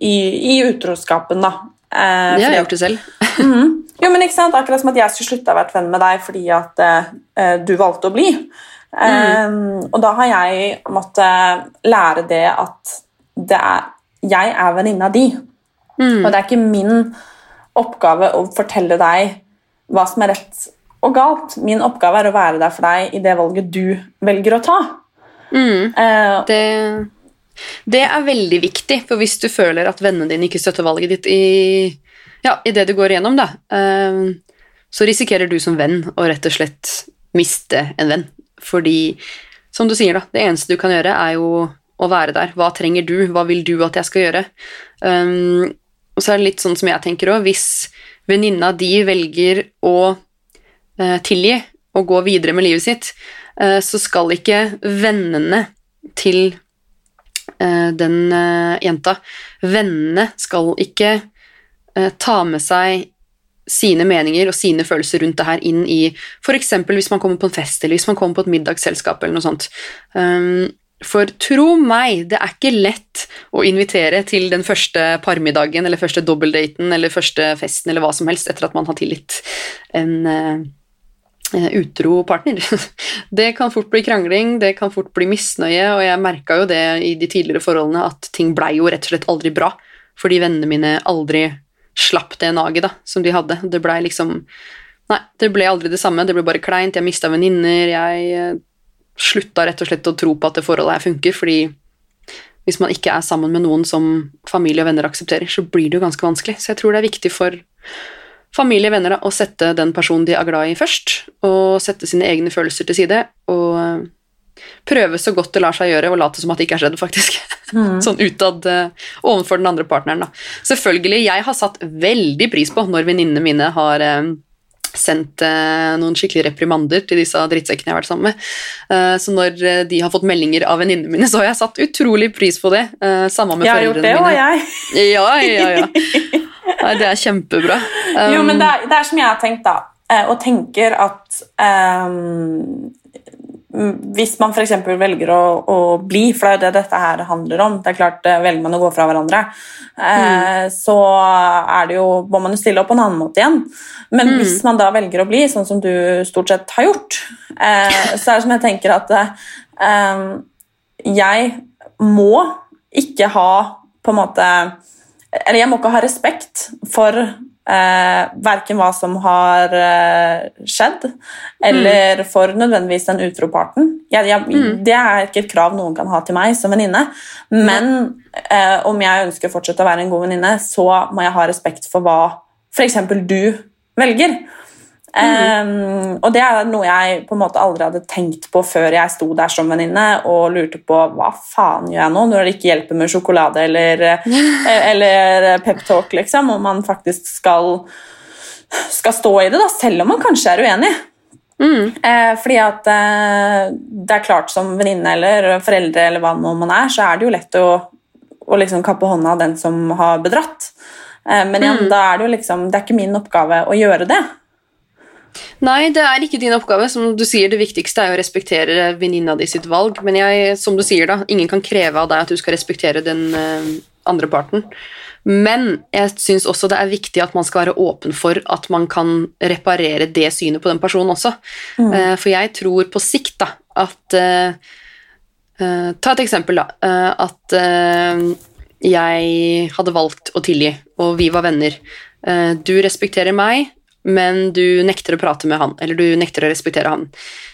i, i utroskapen. da. Eh, Det har jeg gjort det selv. Mhm. Jo, men ikke sant? Akkurat som at jeg skulle slutte å vært venn med deg fordi at du valgte å bli. Eh, og da har jeg måttet lære det at det er, jeg er venninna di. Og det er ikke min oppgave å fortelle deg hva som er rett og galt. Min oppgave er å være der for deg i det valget du velger å ta. Mm. Uh, Det, det er veldig viktig, for hvis du føler at vennene dine ikke støtter valget ditt i, ja, i det du går igjennom, da, uh, så risikerer du som venn å rett og slett miste en venn. Fordi, som du sier, da, det eneste du kan gjøre, er jo å være der. Hva trenger du? Hva vil du at jeg skal gjøre? Um, og så er det litt sånn som jeg tenker òg, hvis venninna di velger å eh, tilgi og gå videre med livet sitt, eh, så skal ikke vennene til eh, den eh, jenta Vennene skal ikke eh, ta med seg sine meninger og sine følelser rundt det her inn i f.eks. hvis man kommer på en fest eller hvis man kommer på et middagsselskap eller noe sånt. Um, for tro meg, det er ikke lett å invitere til den første parmiddagen eller første dobbeltdaten eller første festen eller hva som helst etter at man har tilgitt en uh, utro partner. Det kan fort bli krangling, det kan fort bli misnøye, og jeg merka jo det i de tidligere forholdene at ting blei jo rett og slett aldri bra. fordi vennene mine aldri slapp det naget som de hadde. Det blei liksom Nei, det ble aldri det samme. Det ble bare kleint. Jeg mista venninner. Jeg eh, slutta rett og slett å tro på at det forholdet her funker, fordi hvis man ikke er sammen med noen som familie og venner aksepterer, så blir det jo ganske vanskelig. Så jeg tror det er viktig for familie og venner da, å sette den personen de er glad i, først, og sette sine egne følelser til side, og eh, prøve så godt det lar seg gjøre, og late som at det ikke er skjedd, faktisk. Mm. sånn utad uh, overfor den andre partneren, da. Selvfølgelig, jeg har satt veldig pris på når venninnene mine har uh, sendt eh, noen skikkelig reprimander til disse drittsekkene jeg har vært sammen med. Eh, så når eh, de har fått meldinger av venninnene mine, så har jeg satt utrolig pris på det. Samme med foreldrene mine. Jeg har gjort det, og jeg. Ja, ja, ja. Nei, det er kjempebra. Um, jo, men det er, det er, som jeg har tenkt, da, og tenker at um, hvis man f.eks. velger å, å, bli, for det er det dette her handler om det er klart, Velger man å gå fra hverandre, eh, mm. så er det jo, må man jo stille opp på en annen måte igjen. Men mm. hvis man da velger å bli, sånn som du stort sett har gjort, eh, så er det som jeg tenker at eh, jeg må ikke ha på en måte Eller jeg må ikke ha respekt for eh, verken hva som har eh, skjedd, eller mm. for nødvendigvis den utroparten. Jeg, jeg, mm. Det er ikke et krav noen kan ha til meg som venninne. Men eh, om jeg ønsker å fortsette å være en god venninne, så må jeg ha respekt for hva f.eks. du velger. Mm. Um, og det er noe jeg på en måte aldri hadde tenkt på før jeg sto der som venninne og lurte på hva faen gjør jeg nå når det ikke hjelper med sjokolade eller, eh, eller peptalk, liksom, om man faktisk skal, skal stå i det, da, selv om man kanskje er uenig. Mm. Eh, fordi at eh, det er klart som venninne eller foreldre eller hva man er, så er det jo lett å, å liksom kappe hånda av den som har bedratt. Eh, men igjen, mm. da er det jo liksom Det er ikke min oppgave å gjøre det. Nei, det er ikke din oppgave. Som du sier, Det viktigste er å respektere venninna di sitt valg. Men jeg, som du sier da, ingen kan kreve av deg at du skal respektere den uh, andre parten. Men jeg syns også det er viktig at man skal være åpen for at man kan reparere det synet på den personen også. Mm. Uh, for jeg tror på sikt da, at uh, Ta et eksempel, da. at jeg hadde valgt å tilgi, og vi var venner. du respekterer meg, men du nekter å prate med han, eller du nekter å respektere han.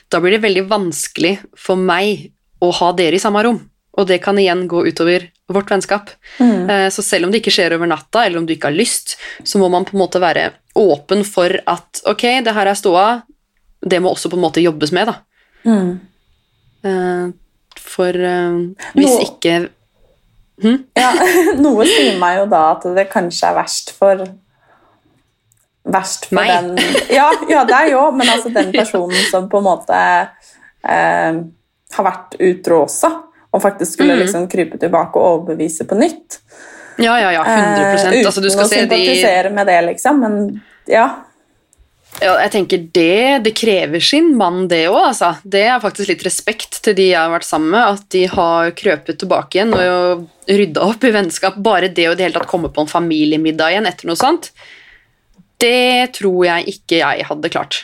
Da blir det veldig vanskelig for meg å ha dere i samme rom, og det kan igjen gå utover vårt vennskap. Mm. Eh, så selv om det ikke skjer over natta, eller om du ikke har lyst, så må man på en måte være åpen for at ok, det her er ståa, det må også på en måte jobbes med, da. Mm. Eh, for eh, hvis ikke hm? ja, Noe sier meg jo da at det kanskje er verst for verst for Meg. den Ja, ja deg òg, men altså den personen som på en måte eh, har vært utro også, og faktisk skulle mm. liksom krype tilbake og overbevise på nytt. Ja, ja, ja, 100 eh, Uten altså, å sympatisere de... med det, liksom, men ja. Ja, jeg tenker det, det krever sin mann, det òg. Altså. Det er faktisk litt respekt til de jeg har vært sammen med. At de har krøpet tilbake igjen og rydda opp i vennskap. Bare det å i det hele tatt komme på en familiemiddag igjen etter noe sånt, det tror jeg ikke jeg hadde klart.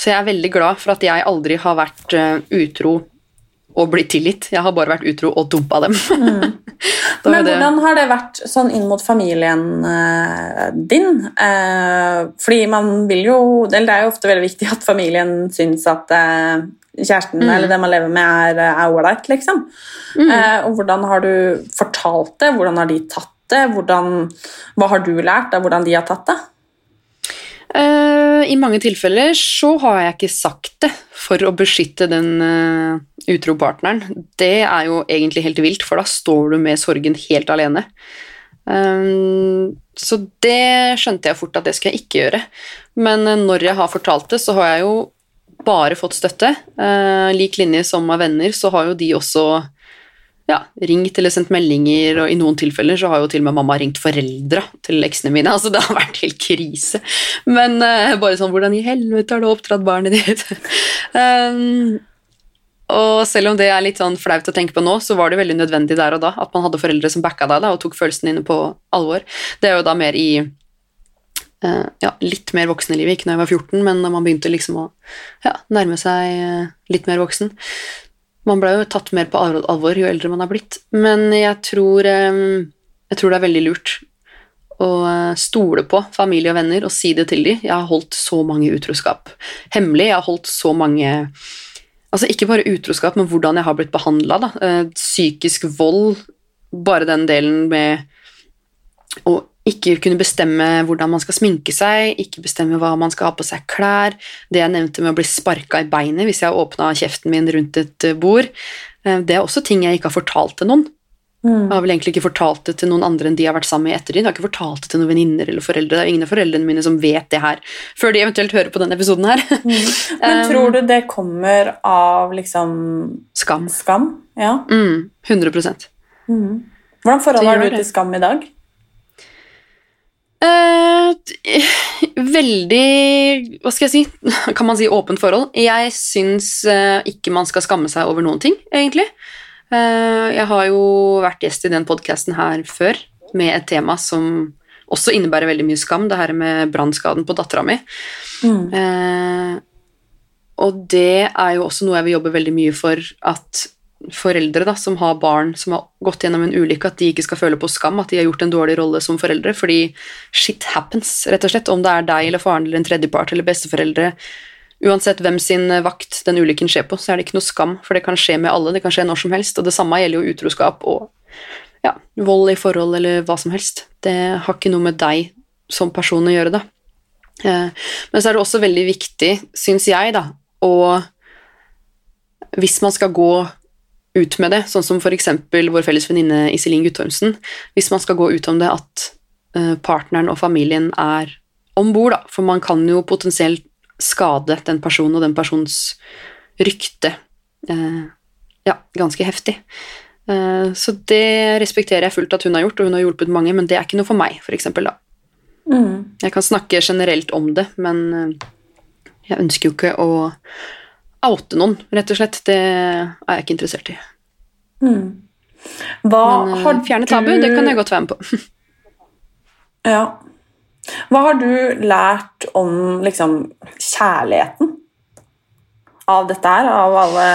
Så jeg er veldig glad for at jeg aldri har vært uh, utro og blitt tilgitt. Jeg har bare vært utro og dumpa dem. Mm. Men hvordan har det vært sånn inn mot familien eh, din? Eh, fordi man vil jo Det er jo ofte veldig viktig at familien syns at kjæresten mm. eller det man lever med, er ålreit, liksom. Mm. og hvordan har du fortalt det? Hvordan har de tatt det? Hvordan, hva har du lært av hvordan de har tatt det? Uh, I mange tilfeller så har jeg ikke sagt det for å beskytte den uh, utro partneren. Det er jo egentlig helt vilt, for da står du med sorgen helt alene. Um, så det skjønte jeg fort at det skal jeg ikke gjøre. Men når jeg har fortalt det, så har jeg jo bare fått støtte. lik linje som av venner, så har jo de også ja, ringt eller sendt meldinger, og i noen tilfeller så har jo til og med mamma ringt foreldra til eksene mine. altså Det har vært helt krise. Men uh, bare sånn Hvordan i helvete har du oppdratt barnet ditt? um, og selv om det er litt sånn flaut å tenke på nå, så var det veldig nødvendig der og da at man hadde foreldre som backa deg da, og tok følelsene dine på alvor. Det er jo da mer i uh, ja, litt mer voksen i livet, ikke når jeg var 14, men da man begynte liksom å ja, nærme seg uh, litt mer voksen. Man ble jo tatt mer på alvor jo eldre man har blitt. Men jeg tror jeg tror det er veldig lurt å eh, stole på familie og venner og si det til dem. Jeg har holdt så mange utroskap hemmelig. Jeg har holdt så mange Altså ikke bare utroskap, men hvordan jeg har blitt behandla. Eh, psykisk vold, bare den delen med å ikke kunne bestemme hvordan man skal sminke seg, ikke bestemme hva man skal ha på seg klær, det jeg nevnte med å bli sparka i beinet hvis jeg åpna kjeften min rundt et eh, bord, det er også ting jeg ikke har fortalt til noen. Mm. Jeg har vel egentlig ikke fortalt det til noen andre enn de har vært sammen med i ettertid. Jeg har ikke fortalt det til noen venninner eller foreldre. Det er ingen av foreldrene mine som vet det her, før de eventuelt hører på denne episoden her. Mm. Men um, tror du det kommer av liksom Skam. Skam? Ja. Mm, 100 mm. Hvordan forhold har du til skam i dag? Uh, veldig Hva skal jeg si? Kan man si åpent forhold? Jeg syns uh, ikke man skal skamme seg over noen ting, egentlig. Eh, jeg har jo vært gjest i den podkasten her før med et tema som også innebærer veldig mye skam, det her med brannskaden på dattera mi. Mm. Eh, og det er jo også noe jeg vil jobbe veldig mye for at foreldre da, som har barn som har gått gjennom en ulykke, at de ikke skal føle på skam, at de har gjort en dårlig rolle som foreldre, fordi shit happens, rett og slett. Om det er deg eller faren eller en tredjepart eller besteforeldre uansett hvem sin vakt den ulykken skjer på, så er det ikke noe skam, for det kan skje med alle, det kan skje når som helst, og det samme gjelder jo utroskap og ja, vold i forhold eller hva som helst. Det har ikke noe med deg som person å gjøre, da. Eh, men så er det også veldig viktig, syns jeg, da, å Hvis man skal gå ut med det, sånn som f.eks. vår felles venninne Iselin Guttormsen, hvis man skal gå ut om det at eh, partneren og familien er om bord, da, for man kan jo potensielt skade den personen og den persons rykte eh, ja, ganske heftig. Eh, så det respekterer jeg fullt at hun har gjort, og hun har hjulpet mange, men det er ikke noe for meg, f.eks. da. Mm. Jeg kan snakke generelt om det, men jeg ønsker jo ikke å oute noen, rett og slett. Det er jeg ikke interessert i. Mm. Hva men, eh, har fjerne tabu, det kan jeg godt være med på. ja. Hva har du lært om liksom, kjærligheten av dette her, av alle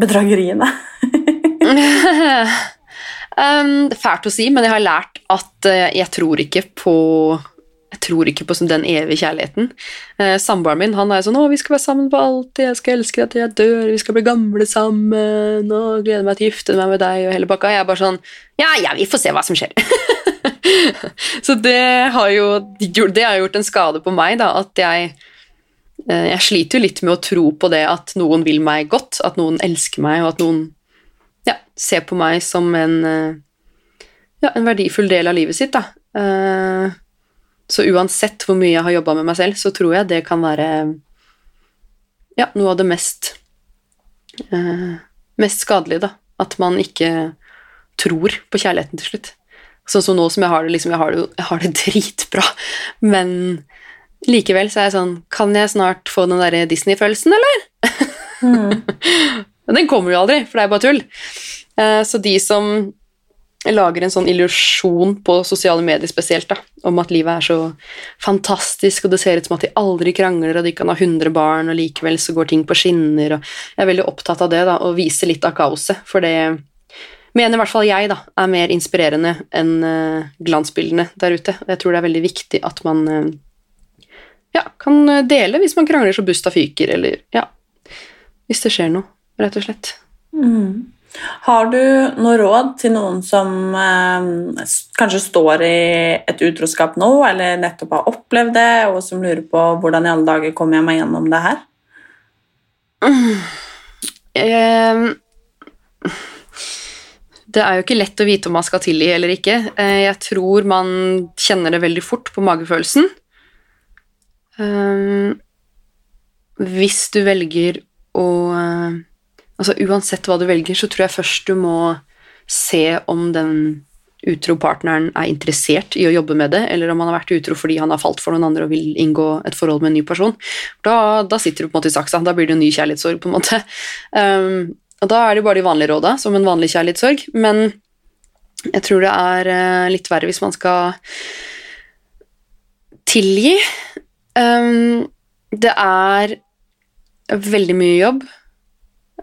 bedrageriene? um, fælt å si, men jeg har lært at uh, jeg tror ikke på jeg tror ikke på den evige kjærligheten. Eh, Samboeren min han er sånn 'Å, vi skal være sammen på alltid. Jeg skal elske deg til jeg dør. Vi skal bli gamle sammen. Og gleder meg til å gifte meg med deg.' Og hele pakka. Jeg er bare sånn 'Ja, ja, vi får se hva som skjer'. så det har jo det har gjort en skade på meg, da, at jeg eh, Jeg sliter jo litt med å tro på det at noen vil meg godt, at noen elsker meg, og at noen ja, ser på meg som en eh, ja, en verdifull del av livet sitt, da. Eh, så uansett hvor mye jeg har jobba med meg selv, så tror jeg det kan være ja, noe av det mest mest skadelige, da. At man ikke tror på kjærligheten til slutt. Sånn som nå som jeg har det, liksom, jeg har det, jeg har det dritbra, men likevel så er jeg sånn Kan jeg snart få den derre Disney-følelsen, eller? Mm. den kommer jo aldri, for det er bare tull. Eh, så de som lager en sånn illusjon på sosiale medier spesielt, da, om at livet er så fantastisk, og det ser ut som at de aldri krangler, og de kan ha 100 barn, og likevel så går ting på skinner, og jeg er veldig opptatt av det, da, og viser litt av kaoset, for det mener i hvert fall jeg da, er mer inspirerende enn uh, glansbildene der ute. Jeg tror det er veldig viktig at man uh, ja, kan dele hvis man krangler så busta fyker, eller ja Hvis det skjer noe, rett og slett. Mm. Har du noe råd til noen som eh, kanskje står i et utroskap nå, eller nettopp har opplevd det, og som lurer på hvordan i alle dager kommer jeg meg gjennom det her? Um det er jo ikke lett å vite om man skal tilgi eller ikke. Eh, jeg tror man kjenner det veldig fort på magefølelsen. Eh, hvis du velger å eh, Altså uansett hva du velger, så tror jeg først du må se om den utro partneren er interessert i å jobbe med det, eller om han har vært utro fordi han har falt for noen andre og vil inngå et forhold med en ny person. Da, da sitter du på en måte i saksa. Da blir det en ny kjærlighetssorg, på en måte. Um, og da er det bare de vanlige råda, som en vanlig kjærlighetssorg, men jeg tror det er uh, litt verre hvis man skal tilgi. Um, det er veldig mye jobb.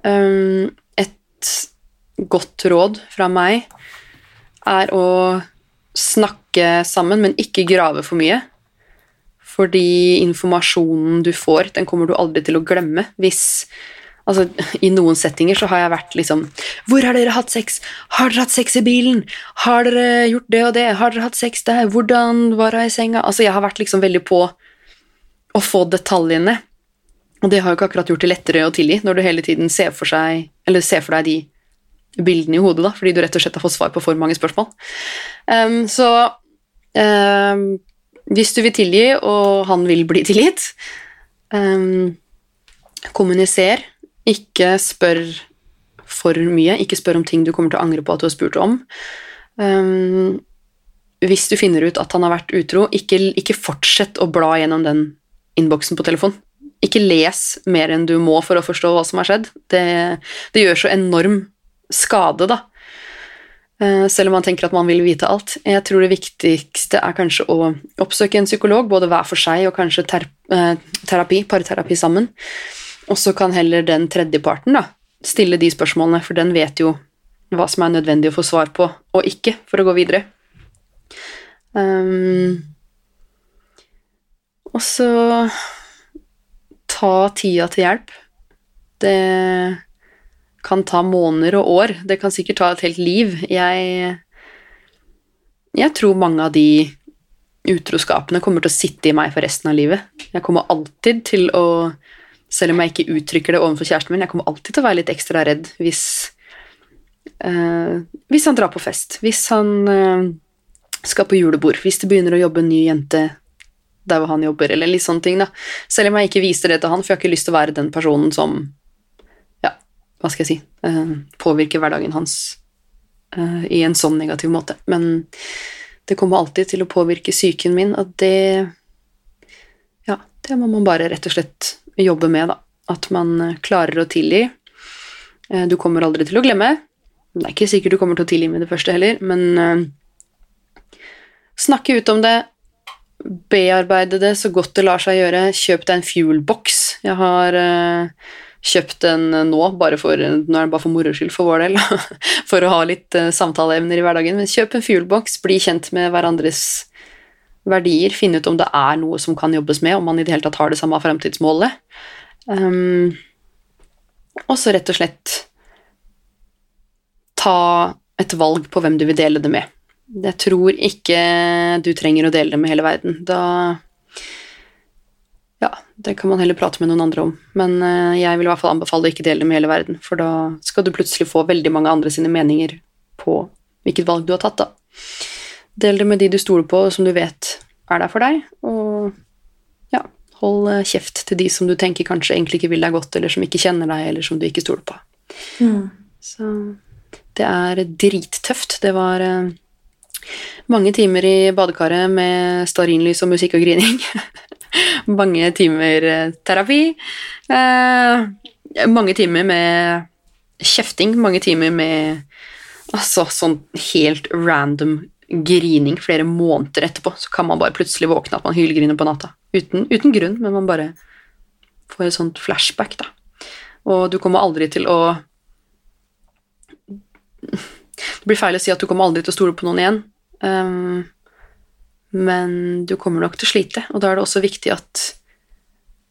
Um, et godt råd fra meg er å snakke sammen, men ikke grave for mye. Fordi informasjonen du får, den kommer du aldri til å glemme hvis Altså, I noen settinger så har jeg vært liksom Hvor har dere hatt sex? Har dere hatt sex i bilen? Har dere gjort det og det? Har dere hatt sex der? Hvordan var hun i senga? Altså, Jeg har vært liksom veldig på å få detaljene. Og det har jo ikke akkurat gjort det lettere å tilgi når du hele tiden ser for, seg, ser for deg de bildene i hodet, da, fordi du rett og slett har fått svar på for mange spørsmål. Um, så um, hvis du vil tilgi, og han vil bli tilgitt, um, kommuniser ikke spør for mye. Ikke spør om ting du kommer til å angre på at du har spurt om. Um, hvis du finner ut at han har vært utro, ikke, ikke fortsett å bla gjennom den innboksen på telefon. Ikke les mer enn du må for å forstå hva som har skjedd. Det, det gjør så enorm skade, da. Uh, selv om man tenker at man vil vite alt. Jeg tror det viktigste er kanskje å oppsøke en psykolog, både hver for seg og kanskje ter uh, terapi, parterapi sammen. Og så kan heller den tredjeparten da, stille de spørsmålene, for den vet jo hva som er nødvendig å få svar på, og ikke, for å gå videre. Um, og så ta tida til hjelp. Det kan ta måneder og år. Det kan sikkert ta et helt liv. Jeg, jeg tror mange av de utroskapene kommer til å sitte i meg for resten av livet. Jeg kommer alltid til å selv om jeg ikke uttrykker det overfor kjæresten min, jeg kommer alltid til å være litt ekstra redd hvis uh, Hvis han drar på fest, hvis han uh, skal på julebord, hvis det begynner å jobbe en ny jente der hvor han jobber, eller litt sånne ting, da. Selv om jeg ikke viser det til han, for jeg har ikke lyst til å være den personen som Ja, hva skal jeg si uh, Påvirker hverdagen hans i en sånn negativ måte. Men det kommer alltid til å påvirke psyken min, og det Ja, det må man bare rett og slett jobbe med, da. At man eh, klarer å tilgi. Uh, du kommer aldri til å glemme. Det er ikke sikkert du kommer til å tilgi med det første heller, men uh, snakke ut om det. Bearbeide det så godt det lar seg gjøre. Kjøp deg en fuelbox. Jeg har uh, kjøpt den nå, bare for, nå er det bare for moro skyld for vår del, for å ha litt uh, samtaleevner i hverdagen. Men kjøp en fuelbox, bli kjent med hverandres verdier, finne ut om det er noe som kan jobbes med, om man i det hele tatt har det samme fremtidsmålet. Um, og så rett og slett ta et valg på hvem du vil dele det med. Jeg tror ikke du trenger å dele det med hele verden. Da Ja, det kan man heller prate med noen andre om. Men uh, jeg vil i hvert fall anbefale å ikke dele det med hele verden, for da skal du plutselig få veldig mange andre sine meninger på hvilket valg du har tatt, da. Del det med de du stoler på, som du vet er der for deg. Og ja, hold eh, kjeft til de som du tenker kanskje egentlig ikke vil deg godt, eller som ikke kjenner deg, eller som du ikke stoler på. Mm. Så det er drittøft. Det var uh, mange timer i badekaret med stearinlys og musikk og grining. mange timer uh, terapi. Eh, mange timer med kjefting. Mange timer med altså sånn helt random grining flere måneder etterpå, så kan man bare plutselig våkne at man hylgriner på natta. Uten, uten, grunn, men man bare får et sånt flashback, da. Og du kommer aldri til å Det blir feil å si at du kommer aldri til å stole på noen igjen, um, men du kommer nok til å slite, og da er det også viktig at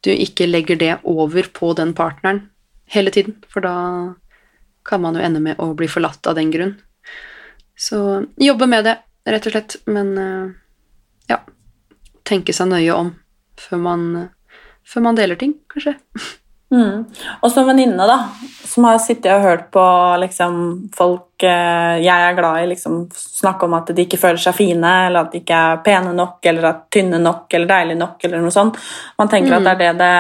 du ikke legger det over på den partneren hele tiden, for da kan man jo ende med å bli forlatt av den grunn. Så jobbe med det, rett og slett. Men eh, ja Tenke seg nøye om før man, før man deler ting, kanskje. Mm. Og som venninne, da, som har sittet og hørt på liksom, folk eh, jeg er glad i, liksom, snakke om at de ikke føler seg fine, eller at de ikke er pene nok, eller at tynne nok, eller deilige nok, eller noe sånt. Man tenker mm. at det er det det,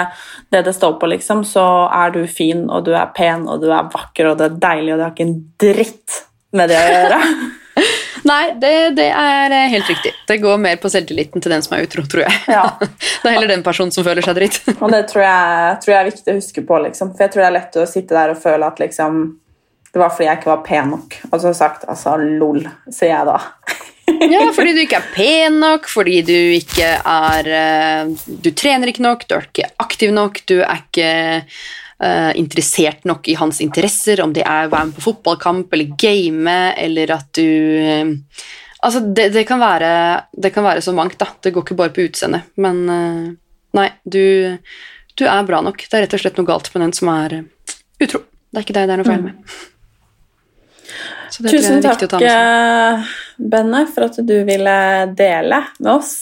det det, står på, liksom. Så er du fin, og du er pen, og du er vakker, og det er deilig, og det har ikke en dritt med det å gjøre. Nei, det, det, er eh, helt riktig. Det går mer på selvtilliten til den som er utro, tror jeg. Ja. det er heller den personen som føler seg dritt. og det tror jeg, tror jeg, er viktig å huske på, liksom. for jeg tror det er lett å sitte der og føle at liksom, det var fordi jeg ikke var pen nok. Og så sagt altså lol, sier jeg da. ja, fordi du ikke er pen nok, fordi du ikke er eh, Du trener ikke nok, du er ikke aktiv nok, du er ikke interessert nok i hans interesser, om det er å være med på fotballkamp eller game, eller at du uh, Altså, det, det, kan være, det kan være så mangt, da. Det går ikke bare på utseendet. Men uh, nei, du, du, er bra nok. Det er rett og slett noe galt med den som er utro. Det er ikke deg det er noe feil mm. med. Tusen takk, Benne, for at du ville dele med oss.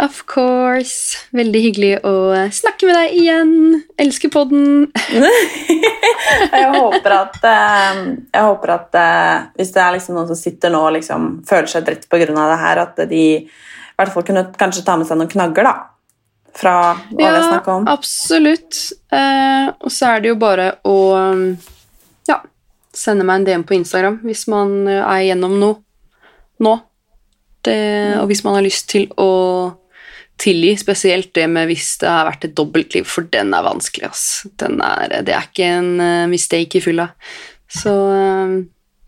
Of course. Veldig hyggelig å snakke med deg igjen. Elsker podden. jeg håper at, eh, jeg håper at eh, hvis det er liksom noen som sitter nå og liksom føler seg dritt pga. det her, at de i hvert fall kunne kanskje ta med seg noen knagger da, fra hva ja, det er snakk om. Absolutt. Eh, og så er det jo bare å ja, sende meg en DM på Instagram hvis man er igjennom noe nå. Det, og hvis man har lyst til å tilgi, spesielt det med hvis det har vært et dobbeltliv, for den er vanskelig. Ass. Den er, det er ikke en uh, mistake i fylla. Så uh,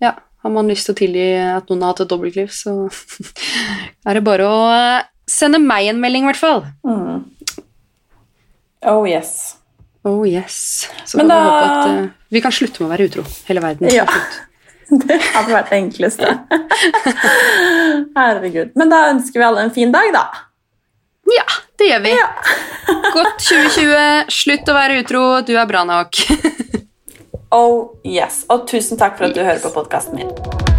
ja, har man lyst til å tilgi at noen har hatt et dobbeltliv, så er det bare å uh, sende meg en melding, i hvert fall. Mm. Oh yes. Oh yes. Så Men da... At, vi kan slutte med å være utro. Hele verden. Ja. Det hadde vært det enkleste. Herregud. Men da ønsker vi alle en fin dag, da. Ja, det gjør vi. Ja. Godt 2020. Slutt å være utro. Du er bra nok. oh yes. Og tusen takk for at du hører på podkasten min.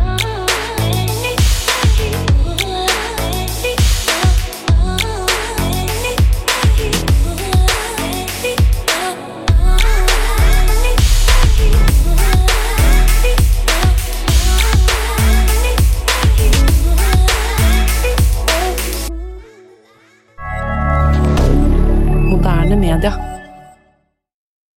Media.